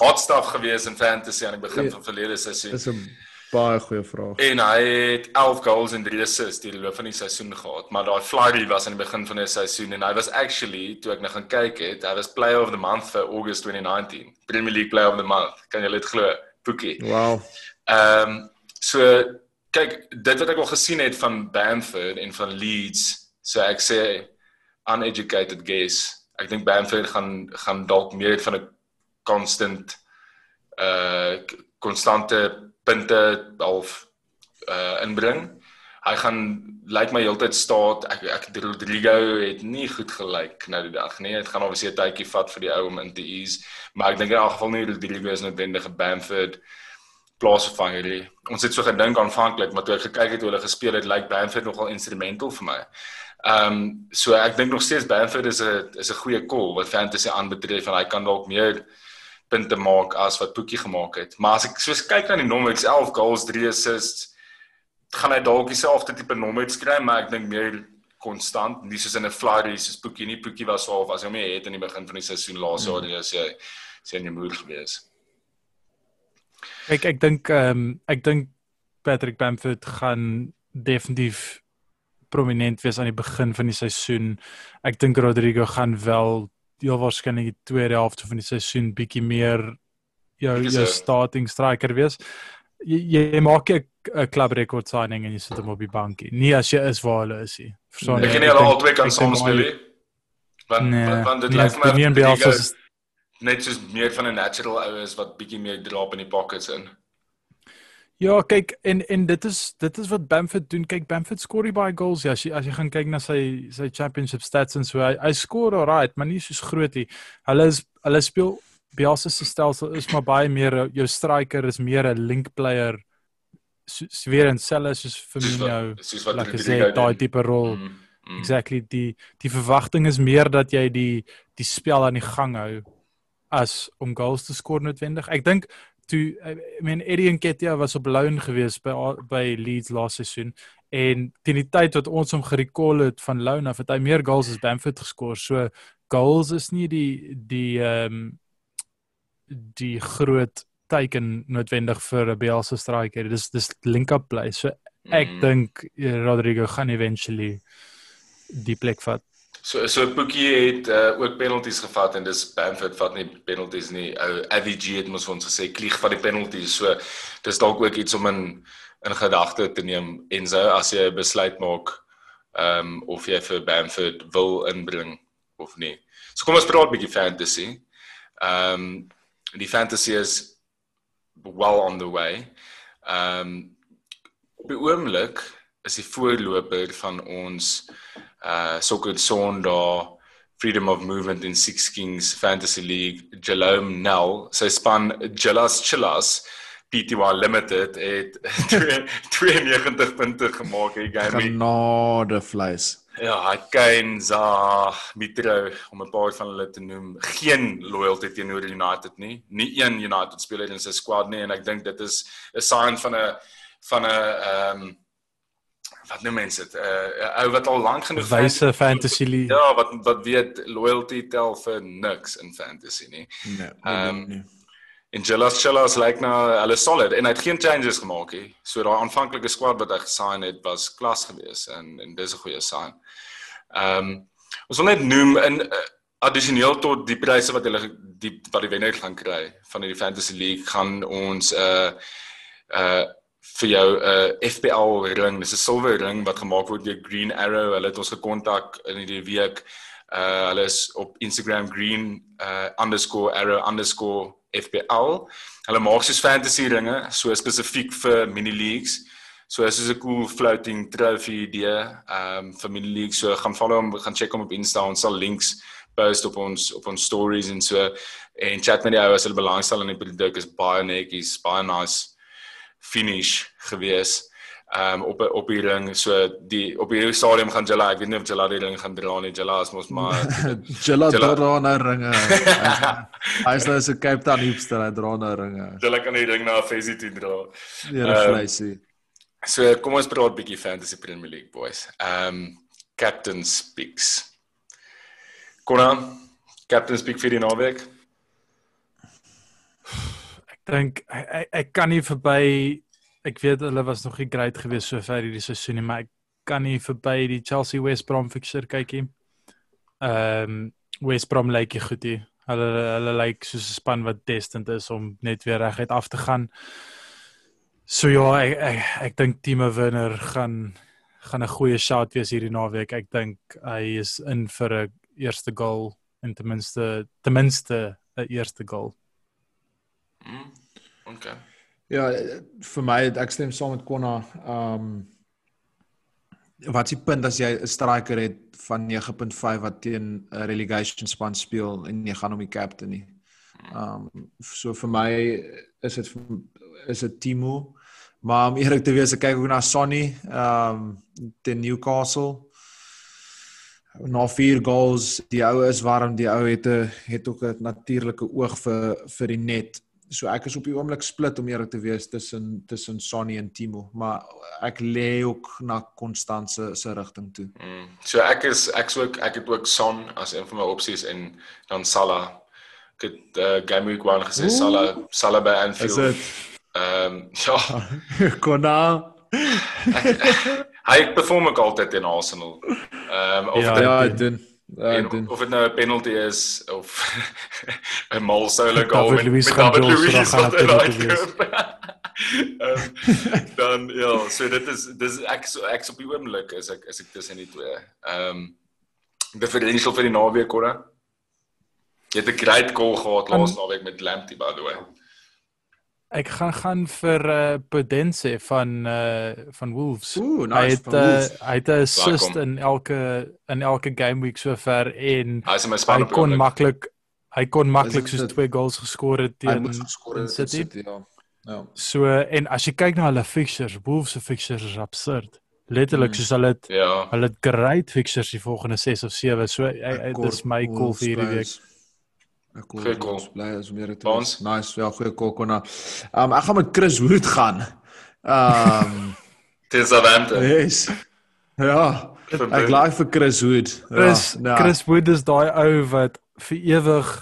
hot, stuff gewees in fantasy aan die begin ja, van verlede seisoen. Dis 'n baie goeie vraag. En hy het 11 goals en 3 assists deur die loop van die seisoen gehad, maar daai flurry was aan die begin van die seisoen en hy was actually toe ek nou gaan kyk het, hy was player of the month vir August 2019. Premier League player of the month. Kan jy dit glo? Boekie. Wow. Ehm um, so kyk, dit wat ek al gesien het van Bamford en van Leeds, so ek sê uneducated guess. Ek dink Bamford gaan gaan dalk meer van 'n constant uh konstante punte half uh inbring. Hy gaan lyk like my heeltyd staat. Ek ek Rodrigo het nie goed gelyk nou die dag nie. Dit gaan obviously 'n tydjie vat vir die ou om in te ease, maar ek dink in elk geval nie Rodrigo is noodwendig 'n Bamford plaasvervanger nie. Ons het so gedink aanvanklik, maar toe ek gekyk het hoe hulle gespeel het, lyk like Bamford nogal instrumental vir my. Ehm um, so ek dink nog steeds Bamford is 'n is 'n goeie call wat fantasy aanbetref en hy kan dalk meer punte maak as wat Boekie gemaak het. Maar as ek soos kyk na die nommers 11 goals, 3 assists, gaan hy dalk dieselfde tipe nommers skry, maar ek dink meer konstant, nie soos in 'n flurry soos Boekie nie. Boekie was half as hy mee het in die begin van die seisoen laas jaar, mm. as jy sien jy moet gewees. Ek ek dink ehm um, ek dink Patrick Bamford gaan definitief prominent wees aan die begin van die seisoen. Ek dink Rodrigo gaan wel heel waarskynlik die tweede helfte van die seisoen bietjie meer jou jou starting striker wees. Jy, jy maak 'n club record signing en jy sit hom op die bankie. Nie as jy is waar hulle is nie. Verstaan jy? Ek ken nie al twee kan soms speel nie. Want nee, want dit lyk vir my net soos meer van 'n natural ou is wat bietjie meer drop in die pockets in. Ja, kyk en en dit is dit is wat Bamford doen. Kyk, Bamford skoor baie goals ja. As jy as jy gaan kyk na sy sy championship stats en so hy, hy skoor alright, maar nie soos groot nie. Hulle is hulle speel Bielsa se stelsel is maar baie meer jou striker is meer 'n link player. Sweer en selle soos Firmino. Soos wat like hy daai tipe rol. Mm, mm. Exactly die die verwagting is meer dat jy die die spel aan die gang hou as om goals te skoor noodwendig. Ek dink toe I mean Eddie Nketiah was op loan gewees by by Leeds laaste seisoen en teen die tyd wat ons hom gerecall het van loan af het hy meer goals as Bamford geskor. So goals is nie die die ehm um, die groot teken noodwendig vir 'n Bielsa striker. Dis dis link up play. So ek mm. dink eh, Rodrigo gaan eventually die plek vat. So so Boekie het uh, ook penalties gevat en dis Bamford vat nie penalties nie. Ou AVG het mos ons gesê klieg van die penalties. So dis dalk ook iets om in in gedagte te neem en so as jy 'n besluit maak ehm um, of jy vir Bamford wil inbring of nie. So kom ons praat 'n bietjie fantasy. Ehm um, die fantasy is well on the way. Ehm um, op die oomblik is die voorloper van ons uh Soccer Sondag Freedom of Movement in Six Kings Fantasy League, Jalome Nell. Sy span Jalas Chillas PTY Limited het 92 punte gemaak in die game. Genade vleis. Ja, Kane, Za, Mitro om 'n paar van hulle te noem. Geen loyalty teenoor United nie. Nie een United speler in sy squad nie en ek dink dit is 'n sign van 'n van 'n ehm um, wat nou mense dit 'n uh, ou wat al lank genoeg wyse fantasy league. Ja, wat wat weet loyalty tel vir niks in fantasy nie. Nee. Ehm um, en Jelas Jelas lyk like nou hulle solid en hy het geen changes gemaak nie. So daai aanvanklike squad wat hy gesign het was klas geweest en en dis 'n goeie sign. Ehm um, ons wil net noem in uh, addisioneel tot die pryse wat hulle die wat die wenner gaan kry van die fantasy league gaan ons 'n uh, uh vir jou 'n uh, FPL ring. Dis 'n silwer ring wat gemaak word deur Green Arrow. Hulle het ons gekontak in die week. Uh hulle is op Instagram green uh _arrow_fpl. Hulle maak soos fantasy ringe, so spesifiek vir mini leagues. So is soos 'n cool floating trophy idee um vir mini leagues. So gaan follow hom, gaan check hom op Insta. Ons sal links post op ons op ons stories en so en chat met die ouers hulle belangstel in die produk is baie netjies, baie nice finish gewees um op op die ring. So die op hierdie stadium gaan Jella ek weet nie of Jella die ring gaan dra nie. Jella is mos maar Jella dra na ringe. Hy is nou so Cape Town hipster hy dra na ringe. Jella kan die ring na Faisy toe dra. Ja um, vleisie so kom ons praat bietjie fantasy premier league boys. Um captain speaks Kona captain speak vir die naweek dink ek, ek, kan nie verby ek weet hulle was nog nie great geweest so ver hierdie seisoen nie, maar ek kan nie verby die Chelsea West Brom fixture kykie. Ehm um, West Brom lyk like goed hier. Hulle hulle lyk like soos 'n span wat destined is om net weer reguit af te gaan. So ja, ek ek, ek dink Timo Werner gaan gaan 'n goeie shot wees hierdie naweek. Ek dink hy is in vir 'n eerste goal en ten minste ten minste 'n eerste goal. Mm. Okay. Ja, vir my ek stem saam met Konna. Ehm um, wat s'ie punt as jy 'n striker het van 9.5 wat teen 'n relegation span speel en jy gaan hom die captain nie. Ehm um, so vir my is dit is dit Timo. Maar om eerlik te wees, ek kyk ook na Sonny ehm um, teen Newcastle. Na vier goals, die ou is warm, die ou het 'n het ook 'n natuurlike oog vir vir die net so ek is op die oomblik split om eerlik te wees tussen tussen Sonny en Timo, maar ek lê ook na Konstance se rigting toe. Mm. So ek is ek sou ek, ek het ook Son as een van my opsies en dan Salah. Ek het uh, game week 1 gesê Salah Salah by Anfield. Is dit? Ehm um, ja. Kona. Hy perform ook altyd in Arsenal. Ehm um, ja, ja, dit doen. Ja, en, of dit nou 'n penalty is of 'n mal solo goal met Louis David Louis wat in daai Um, dan ja, so dit is dis ek so ek op die oomblik is ek is ek tussen die twee. Ehm um, differential vir die naweek hoor. Jy het 'n great goal gehad laas naweek met Lamptey by the way. Ek gaan gaan vir uh, Podense van uh, van Wolves. Ooh, nice. Hy het uh, hy het 'n assist in elke in elke game week sover en hy, hy kon maklik hy kon maklik soos twee goals geskor het teen City. City ja. Ja. So en as jy kyk na hulle fixtures, Wolves se fixtures is absurd. Letterlik mm. soos hulle het ja. hulle het great fixtures die volgende 6 of 7. So dit is my cool vir hierdie week. Plays. Ek kom cool. bly as meer te wees. Nice, ja, goeie kol konna. Um ek gaan met Chris Wood gaan. Um Dis Southampton. Yes. Ja. Ek like vir Chris Wood. Ja, Chris, ja, Chris Wood is daai ou wat vir ewig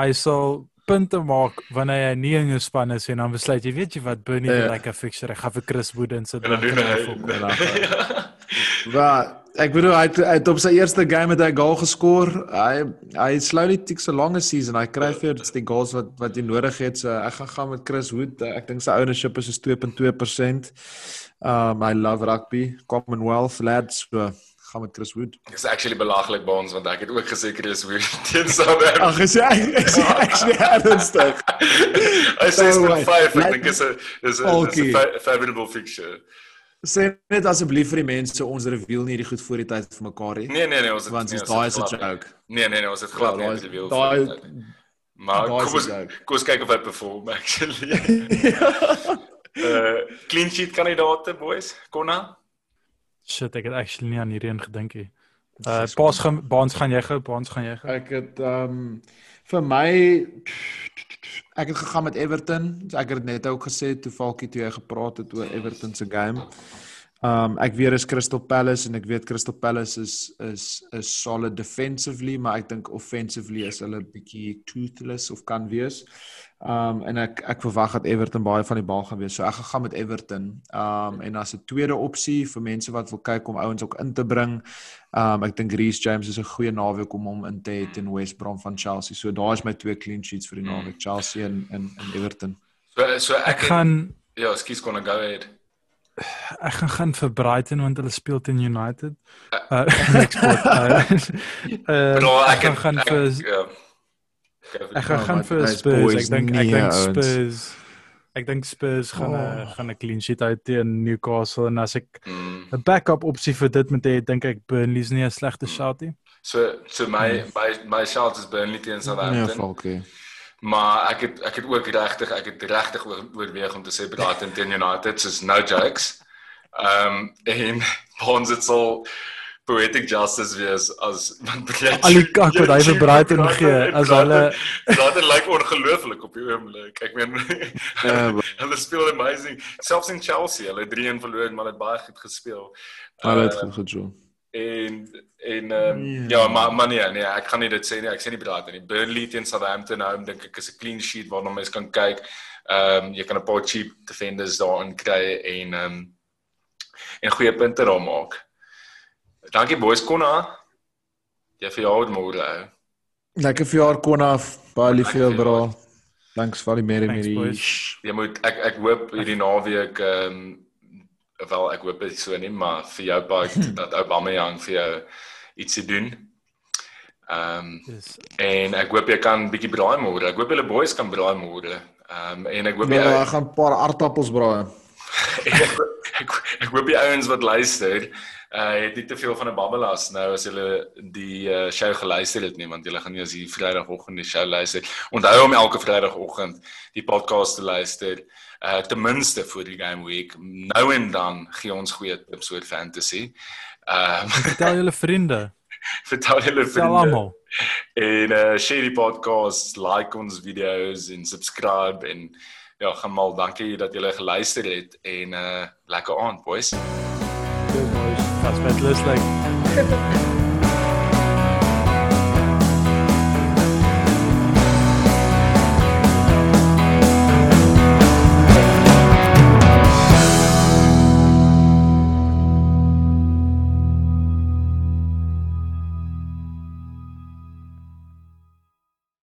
hy sal punte maak wanneer hy nie in 'n span is en dan besluit jy weet jy wat Bernie yeah. like a fixture ek gaan vir Chris Wood insit. En dan doen hy. Maar ek bedoel hy het, hy het op sy eerste game met hy goal geskor. Hy hy slowly takes a longer season. Hy kry vir die goals wat wat hy nodig het. So ek gaan gaan met Chris Wood. Ek dink sy ownership is 2.2%. Um I love rugby. Commonwealth lads. So gaan met Chris Wood. Dis actually belaglik by ons want ek het ook gesê Chris Wood teen Southampton. Ag gesê ek sê actually ernstig. Hy sê 5 ek dink is 'n is 'n favorable fixture. Sê net asseblief vir die mense ons reveal nie hierdie goed voor die tyd vir mekaar nie. Nee nee nee, ons het want nee, daai is 'n joke. Nee nee nee, ons het glad Ja, nie reveal. daai- die. Maar kom ons die kom ons kyk of hy perform actually. uh clean sheet kandidaate boys. Konna? Shit, ek het actually nie aan hierdie een gedink nie. Uh Baas gaan Baans gaan jy gou, Baans gaan jy gou. Ek het ehm um, vir my ek het gegaan met Everton. So ek het net ook gesê toe Falkie toe jy gepraat het oor Everton se game. Um, ek weet is Crystal Palace en ek weet Crystal Palace is is is solid defensively, maar ek dink offensively is hulle bietjie toothless of kan wees. Um, en ek ek verwag dat Everton baie van die bal gaan wees. So ek gaan gaan met Everton. Um, en as 'n tweede opsie vir mense wat wil kyk om ouens ook in te bring. Um, ek dink Reece James is 'n goeie naweek om hom in te hê teen West Brom van Chelsea. So daar is my twee clean sheets vir die naweek, Chelsea en en, en Everton. So so ek, Ek gaan ja, skus Konna go ahead. ek gaan gaan vir Brighton want hulle speel teen United. Uh next sport. Uh, uh, Bro, ek ek gaan gaan ek- vir ja. Ek gaan Oh, gaan my vir Spurs. Ek dink ek dink. Spurs Ek dink Spurs gaan 'n Oh. gaan 'n clean sheet uit teen Newcastle en as ek Mm. 'n backup opsie vir dit moet hê, dink ek Burnley's nie 'n slegte shot nie. So so my my my shout is Burnley teen Southampton. Falkie. Maar ek het ek het ook regtig ek het regtig oor, oorweeg om te sê Brighton teen United soos no jokes. Ehm um, en ons het sal poetic justice wees as want Al die kak wat hy vir Brighton gee, as hulle- Brighton lyk ongelooflik op die oomblik. Ek meen Ja, hulle speel amazing. Selfs in Chelsea, hulle 3-1 verloor, maar hulle het baie goed gespeel. Hulle het Uh, goed gedoen. En en ehm Ja. ja, maar maar nee, nee, ek gaan nie dit sê nie. Ek sê nie Brighton nie. Burnley teen Southampton nou dink ek is 'n clean sheet waarna mense kan kyk. Ehm um, jy kan 'n paar cheap defenders daarin kry en ehm um, en goeie punte daar maak. Dankie boys Konna. Jy vir jou môre. ou. Lekker verjaar Konna, baie lief vir jou bra. verjaar. Thanks vir die merry Thanks, merry. boys. Jy moet ek ek hoop hierdie naweek ehm um, wel ek hoop dit so nie, maar vir jou part dat Aubameyang vir jou ietsie doen. Ehm um, Dis En ek hoop jy kan bietjie braai môre. Ek hoop julle boys kan braai môre. Ehm um, en ek hoop jy Ja, ek gaan 'n paar aardappels braai. ek, ek, ek hoop die ouens wat luister, uh het nie te veel van 'n babbelas nou as hulle die uh, show geluister het nie, want julle gaan nie as die Vrydagoggend die show luister. Onthou om elke Vrydagoggend die podcast te luister. Uh ten minste voor die game week. Nou en dan gee ons goeie tips oor fantasy. Ehm um, vertel julle vriende, vertel julle vertel vriende. almal. En uh share die podcast, like ons video's en subscribe en ja, gaan mal dankie dat julle geluister het en uh lekker aand boys. Dis boys. That's better like